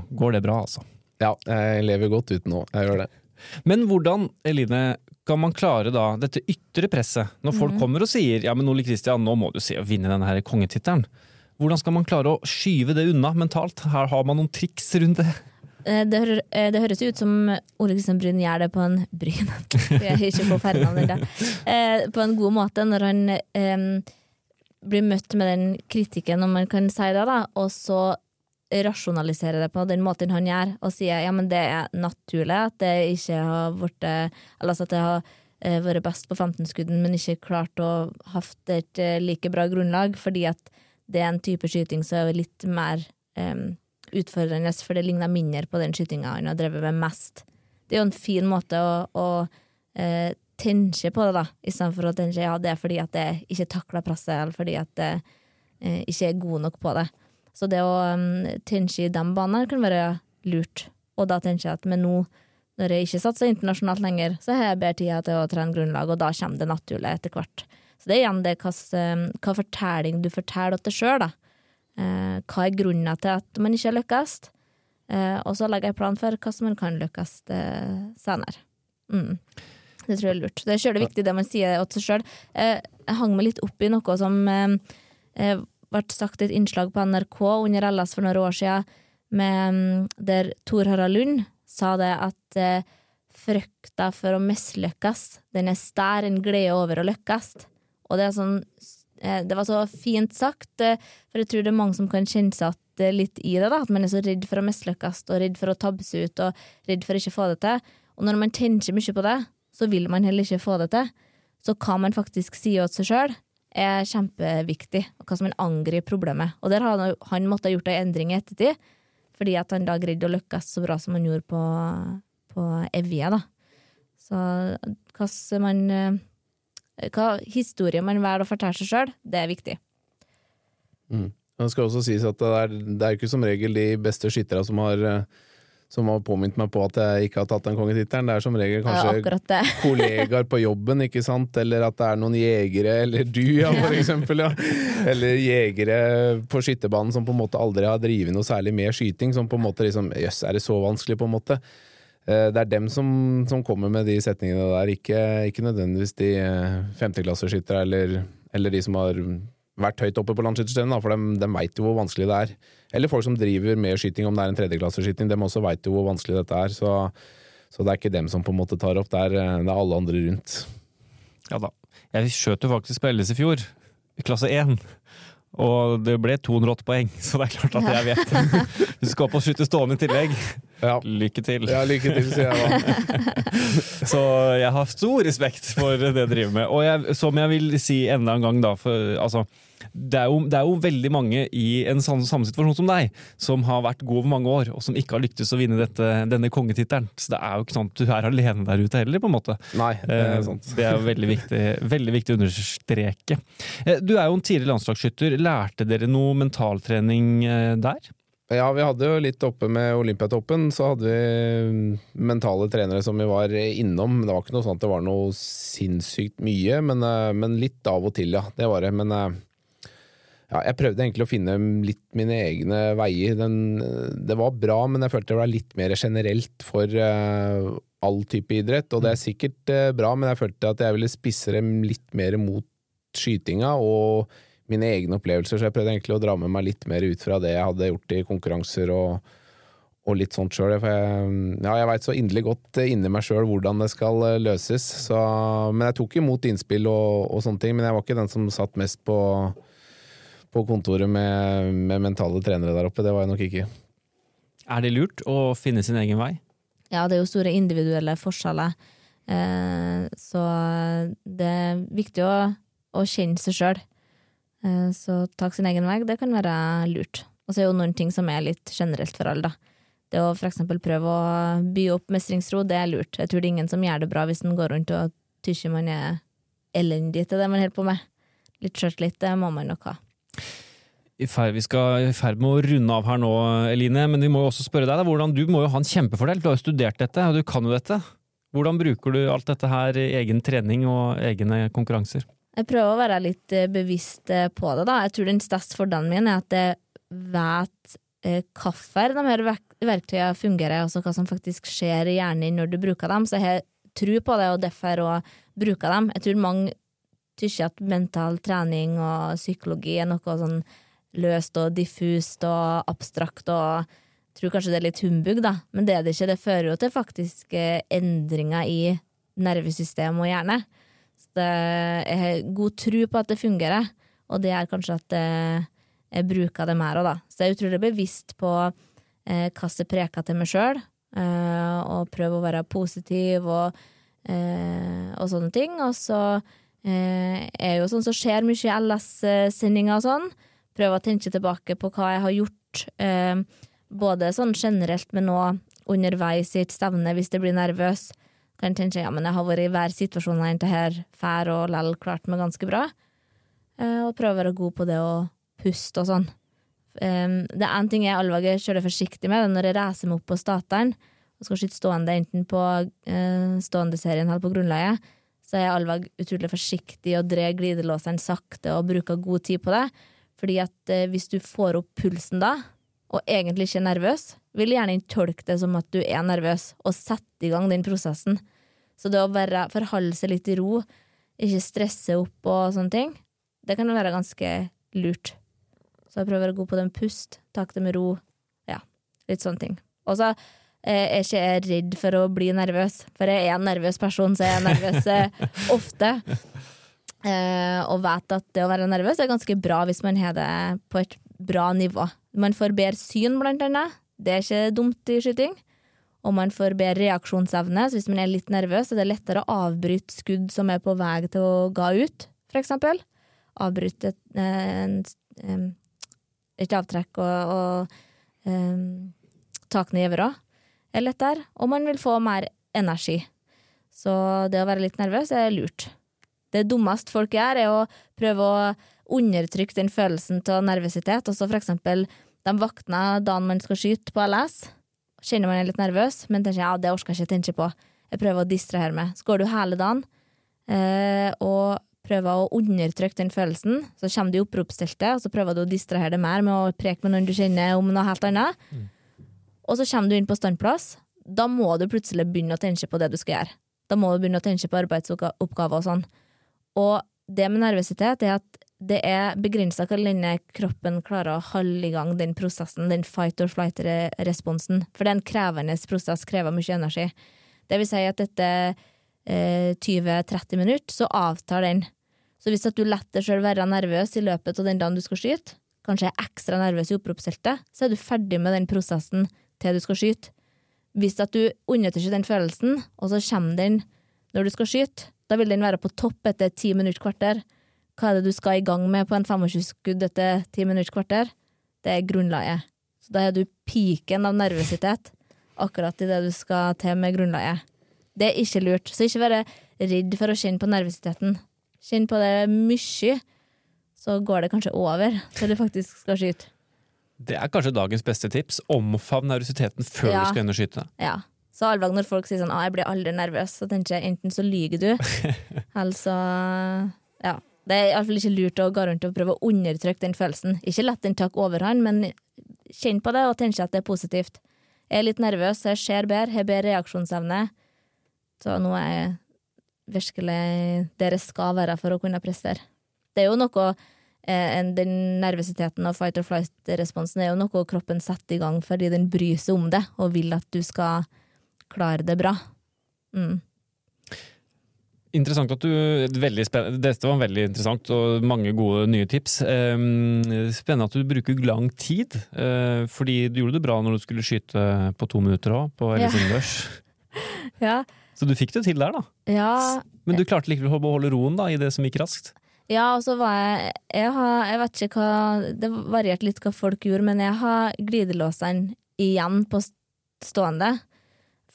går det bra, altså. Ja, jeg lever godt uten nå. Jeg gjør det. Men hvordan, Eline, kan man klare da dette ytre presset? Når folk mm. kommer og sier ja, men Ole Kristian, nå må du se å vinne denne her kongetittelen. Hvordan skal man klare å skyve det unna mentalt? Her har man noen triks rundt det. Eh, det, hører, eh, det, høres ut som Ole Kristian Bryn gjør det på en Bryn ikke på Ferdinand. Eh, på en god måte, når han um, blir møtt med den kritikken, om man kan si det, da, og så rasjonalisere det på den måten han gjør, og sier ja, men det er naturlig at det ikke har vært Eller altså at det har vært best på 15-skudden, men ikke klart å hatt et like bra grunnlag, fordi at det er en type skyting som er litt mer um, utfordrende, for det ligner mindre på den skytinga han har drevet med mest. Det er jo en fin måte å, å eh, tenke på det, da, istedenfor å tenke ja, det er fordi at jeg ikke takler presset, eller fordi at jeg eh, ikke er god nok på det. Så det å um, tenke i de banene kan være lurt. Og da tenker jeg at med nå, når jeg ikke satser internasjonalt lenger, så har jeg bedre tid til å trene grunnlag, og da kommer det naturlig etter hvert. Så det er igjen det hva fortelling du forteller til deg sjøl, da. Eh, hva er grunnen til at man ikke har lykkes? Eh, og så legger jeg plan for hvordan man kan lykkes eh, senere. Mm. Det tror jeg er lurt. Det er sjøl viktig det man sier til seg sjøl. Jeg hang meg litt opp i noe som ble sagt i et innslag på NRK under LS for noen år siden, med, mm, der Tor Harald Lund sa det at frykta for å mislykkes, den er stær en glede over å lykkes. Og det er sånn Eh, det var så fint sagt, eh, for jeg tror det er mange som kan kjenne seg eh, litt i det. da, At man er så redd for å mislykkes og redd for å tabbe ut og redd for å ikke få det til. Og når man tenker mye på det, så vil man heller ikke få det til. Så hva man faktisk sier til seg sjøl, er kjempeviktig, og hva som man angriper problemet. Og der har han, han måttet ha gjort en endring i ettertid, fordi at han da greide å lykkes så bra som han gjorde på, på Evje. da. Så hvordan man hva historie man velger å fortelle seg sjøl, det er viktig. Mm. Det skal også sies at det er, det er ikke som regel de beste skytterne som har som har påminnet meg på at jeg ikke har tatt den kongetittelen. Det er som regel kanskje ja, kollegaer på jobben, ikke sant? eller at det er noen jegere, eller du, ja, for eksempel. Ja. Eller jegere på skytterbanen som på en måte aldri har drevet noe særlig med skyting. Som på en måte liksom Jøss, er det så vanskelig, på en måte? Eh, det er dem som, som, kommer med de setningene der, ikke, ikke nødvendigvis de eh, femteklasseskyttere eller, eller de som har vært høyt oppe på landskytterstevnet, for de, de veit jo hvor vanskelig det er. Eller folk som driver med skyting, om det er en tredjeklasseskyting, de også veit jo hvor vanskelig dette er. Så, så, det er ikke dem som på en måte tar opp, det er, eh, det er alle andre rundt. Ja da. Jeg skjøt jo faktisk på LS i fjor, i klasse 1. Og det ble 208 poeng, så det er klart at jeg vet. Du skal opp og skyte stående i tillegg. Ja. Lykke til. Ja, lykke til, sier jeg da. så jeg har stor respekt for det jeg driver med. Og jeg, som jeg vil si enda en gang, da, for altså det er, jo, det er, jo, veldig mange i en sånn, samme situasjon som deg, som har vært god over mange år, og som ikke har lyktes å vinne dette, denne kongetittelen. Så det er jo ikke sånn at du er alene der ute heller, på en måte. Nei, Det er eh, sant. Det er veldig viktig, veldig viktig å understreke. Eh, du er jo en tidligere landslagsskytter. Lærte dere noe mentaltrening eh, der? Ja, vi hadde jo litt oppe med Olympiatoppen, så hadde vi mentale trenere som vi var innom. Det var ikke noe sånn at det var noe sinnssykt mye, men, men litt av og til, ja. Det var det. Men ja, jeg prøvde egentlig å finne litt mine egne veier. Den, det var bra, men jeg følte det var litt mer generelt for uh, all type idrett. Og det er sikkert uh, bra, men jeg følte at jeg ville spisse dem litt mer mot skytinga og mine egne opplevelser, så jeg prøvde egentlig å dra med meg litt mer ut fra det jeg hadde gjort i konkurranser og, og litt sånt sjøl. Jeg, ja, jeg veit så inderlig godt inni meg sjøl hvordan det skal løses. Så, men jeg tok imot innspill og, og, sånne ting, men jeg var ikke den som satt mest på på kontoret med, med, mentale trenere der oppe. Det var jeg nok ikke. Er det lurt å finne sin egen vei? Ja, det er jo store individuelle forskjeller. Eh, så det er viktig å, å kjenne seg sjøl. Eh, så tak sin egen vei, det kan være lurt. Og så er jo noen ting som er litt generelt for alle, da. Det å eksempel prøve å by opp mestringsro, det er lurt. Jeg tror det er ingen som gjør det bra hvis en går rundt og tykker man er elendig til det man holder på med. Litt sjøltillit, det må man nok ha. Vi skal i ferd med å runde av her nå, Eline, men vi må jo også spørre deg. Hvordan, du må jo ha en kjempefordel, du har jo studert dette, og du kan jo dette. Hvordan bruker du alt dette her i egen trening og egne konkurranser? Jeg prøver å være litt eh, bevisst eh, på det. da. Jeg tror den største fordelen min er at jeg vet eh, hvorfor de her verktøyene fungerer, altså hva som faktisk skjer i hjernen når du bruker dem. Så jeg har tro på det, og derfor å bruke dem. Jeg tror mange syns at mental trening og psykologi er noe sånn løst og diffust og abstrakt og tror kanskje det er litt humbug, da, men det er det ikke. Det fører jo til faktiske endringer i nervesystem og hjerne. Så jeg har god tro på at det fungerer, og det er kanskje at jeg bruker det mer òg, da. Så jeg er utrolig bevisst på eh, hva jeg preker til meg sjøl, eh, og prøver å være positiv og, eh, og sånne ting. Og så eh, er jo sånn som så skjer mye i LS-sendinger og sånn Prøver å tenke tilbake på hva jeg har gjort, eh, både sånn generelt, men nå underveis i et stevne, hvis jeg blir nervøs. Kan tenke ja, men jeg har vært i hver situasjon jeg inntil her fær og lell klart meg ganske bra. Eh, og prøve å være god på det å puste og sånn. Det er én ting jeg alltid kjører forsiktig med, det er når jeg reiser meg opp på stateren og skal skyte stående enten på uh, stående-serien eller på grunnleie, så er jeg alltid utrolig forsiktig og drar glidelåseren sakte og bruker god tid på det. Fordi at eh, hvis du får opp pulsen da, og egentlig ikke er nervøs, vil gjerne tolke det som at du er nervøs, og sette i gang den prosessen. Så det å bare forholde seg litt i ro, ikke stresse opp og sånne ting, det kan være ganske lurt. Så jeg prøver å være god på den pust, tak det med ro, ja, litt sånne ting. Og så eh, er ikke jeg redd for å bli nervøs, for jeg er en nervøs person, så jeg er nervøs eh, ofte. Eh, og vet at det å være nervøs er ganske bra hvis man har det på et bra nivå. Man får bedre syn, blant annet. Det er ikke dumt i skyting. Og man får bedre reaksjonsevne, så hvis man er litt nervøs, er det lettere å avbryte skudd som er på vei til å ga ut, for eksempel. Avbryte et, et, et avtrekk og, og um, tak ned er lettere, og man vil få mer energi. Så det å være litt nervøs er lurt. Det dummeste folk gjør, er å prøve å undertrykke den følelsen av nervøsitet. Og så for eksempel, de våkner dagen man skal skyte på LS. Kjenner man er litt nervøs, men tenker ja, det orker jeg ikke tenke på. Jeg prøver å distrahere meg. Så går du hele dagen eh, og prøver å undertrykke den følelsen. Så kommer du i oppropsteltet, og så prøver du å distrahere deg mer med å preke med noen du kjenner om noe helt annet. Mm. Og så kommer du inn på standplass. Da må du plutselig begynne å tenke på det du skal gjøre. Da må du begynne å tenke på arbeidsoppgaver og sånn. Og det med nervøsitet er at det er begrensa hvor lenge kroppen klarer å holde i gang den prosessen, den fight or flight-responsen. For det er en krevende prosess, krever mye energi. Det vil si at etter eh, 20-30 minutter, så avtar den. Så hvis du lar deg sjøl være nervøs i løpet av den dagen du skal skyte, kanskje er ekstra nervøs i oppropsteltet, så er du ferdig med den prosessen til du skal skyte. Hvis at du undertrykker den følelsen, og så kommer den når du skal skyte, da vil den være på topp etter ti minutter kvarter. Hva er det du skal i gang med på en 25-skudd etter ti minutter kvarter? Det er grunnlaget. Så da er du piken av nervøsitet akkurat i det du skal til med grunnlaget. Det er ikke lurt. Så ikke være redd for å kjenne på nervøsiteten. Kjenn på det mye, så går det kanskje over til du faktisk skal skyte. Det er kanskje dagens beste tips. Omfavn nervøsiteten før ja. du skal inn og skyte. Ja. Så allvag når folk sier sånn 'Å, jeg blir aldri nervøs', så tenker jeg enten så lyver du, eller så. Det er iallfall ikke lurt å gå rundt og prøve å undertrykke den følelsen. Ikke la den ta overhånd, men kjenn på det og tenk at det er positivt. Jeg er litt nervøs, jeg ser bedre, har bedre reaksjonsevne. Så nå er jeg virkelig der jeg skal være for å kunne prestere. Det er jo noe eh, Den nervøsiteten og fight or flight-responsen er jo noe kroppen setter i gang fordi den bryr seg om det og vil at du skal klare det bra. Mm. Interessant at du. Dette var veldig interessant og mange gode nye tips. Ehm, spennende at du bruker lang tid, eh, fordi du gjorde det bra når du skulle skyte på to minutter òg, på Innendørs. Ja. Så du fikk det til der, da. ja. Men du klarte likevel å beholde roen da, i det som gikk raskt? Ja, og så var jeg jeg, har, jeg vet ikke hva Det varierte litt hva folk gjorde, men jeg har glidelåseren igjen på stående.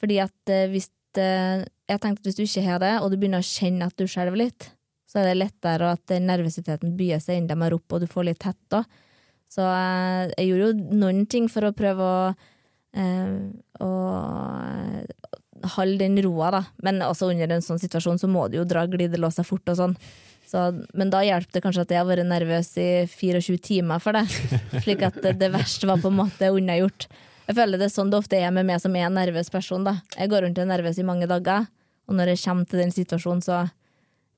Fordi at eh, hvis Jeg tenkte at hvis du ikke har det, og du begynner å kjenne at du skjelver litt, så er det lettere at nervøsiteten byer seg enda mer opp, og du får litt hett da. Så eh, jeg gjorde jo noen ting for å prøve å, eh, å holde den roa, da. Men også under en sånn situasjon så må du jo dra glidelåsa fort og sånn. Så, men da hjalp det kanskje at jeg har vært nervøs i 24 timer for det. Slik at det verste var på en måte unnagjort. Jeg føler det er sånn det ofte er med meg som er en nervøs person. da. Jeg går rundt og er nervøs i mange dager, og når jeg kommer til den situasjonen, så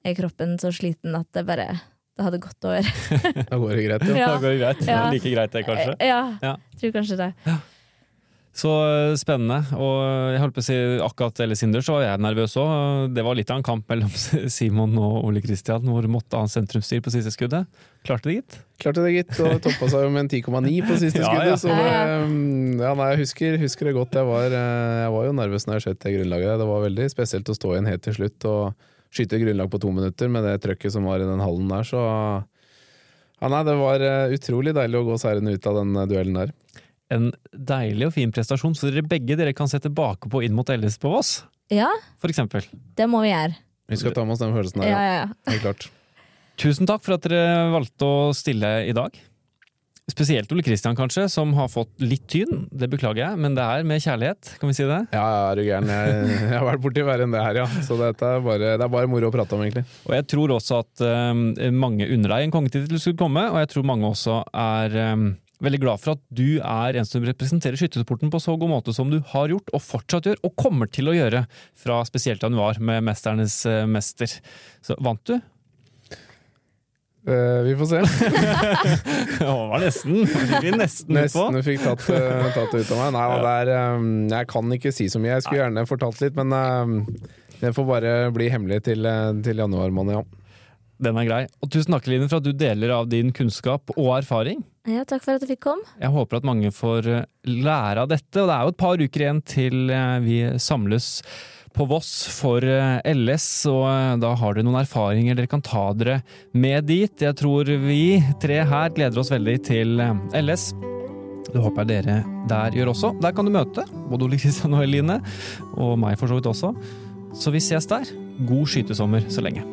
er kroppen så sliten at det bare det hadde gått over. Da går det greit, jo. Ja. Da går det greit. Ja. Like greit det, kanskje. Ja, Ja. tror kanskje det. Så eh, spennende. Og jeg holdt på å si akkurat Ellis så var jeg nervøs òg. Det var litt av en kamp mellom Simon og Ole Kristian, hvor måtte ha sentrumsstyr på siste skuddet. Klarte det, gitt. Klarte det, gitt. Og toppa seg jo med en 10,9 på siste Ja, skuddet. ja. Så det, Ja, ja. nei, jeg husker, husker det godt. Jeg var, eh, jeg var jo nervøs når jeg skjøt det grunnlaget. Det var veldig spesielt å stå igjen helt til slutt og skyte grunnlag på to minutter med det trøkket som var i den hallen der. Så ja, nei, det var eh, utrolig deilig å gå seirende ut av den eh, duellen der. En deilig og fin prestasjon, så dere begge dere kan se tilbake på inn mot Ellis på Voss, Ja, for eksempel. det må vi gjøre. Vi skal ta med oss den følelsen der, Ja, ja. ja. Helt klart. Tusen takk for at dere valgte å stille i dag. Spesielt Ole Kristian, kanskje, som har fått litt tyn. Det beklager jeg, men det er med kjærlighet, kan vi si det? Ja, ja, er du gæren. Jeg, jeg har vært borti verre enn det her, ja. Så dette er bare, det er bare moro å prate om, egentlig. Og jeg tror også at um, mange unner deg en kongetittel skulle komme, og jeg tror mange også er eh, veldig glad for at du er en som representerer skyttersporten på så god måte som du har gjort, og fortsatt gjør, og kommer til å gjøre fra spesielt januar med Mesternes eh, mester. Så vant du? Eh, vi får se. Det var nesten. Fikk vi nesten. Nesten fikk tatt, eh, tatt det ut av meg. Nei, ja. det er, eh, jeg kan ikke si så mye. Jeg skulle gjerne fortalt litt, men det får bare bli hemmelig til, til januar måned, ja. Den er grei. Og tusen takk, Line, for at du deler av din kunnskap og erfaring. ja, takk for at du fikk komme. Jeg håper at mange får eh, lære av dette, og det er jo et par uker igjen til eh, vi samles på Voss for eh, LS, og da har dere noen erfaringer dere kan ta dere med dit. Jeg tror vi tre her gleder oss veldig til LS. Det håper jeg dere der gjør også. Der kan du møte både Ole Kristian og Eline, og meg for så vidt også. Så vi ses der. God skytesommer så lenge.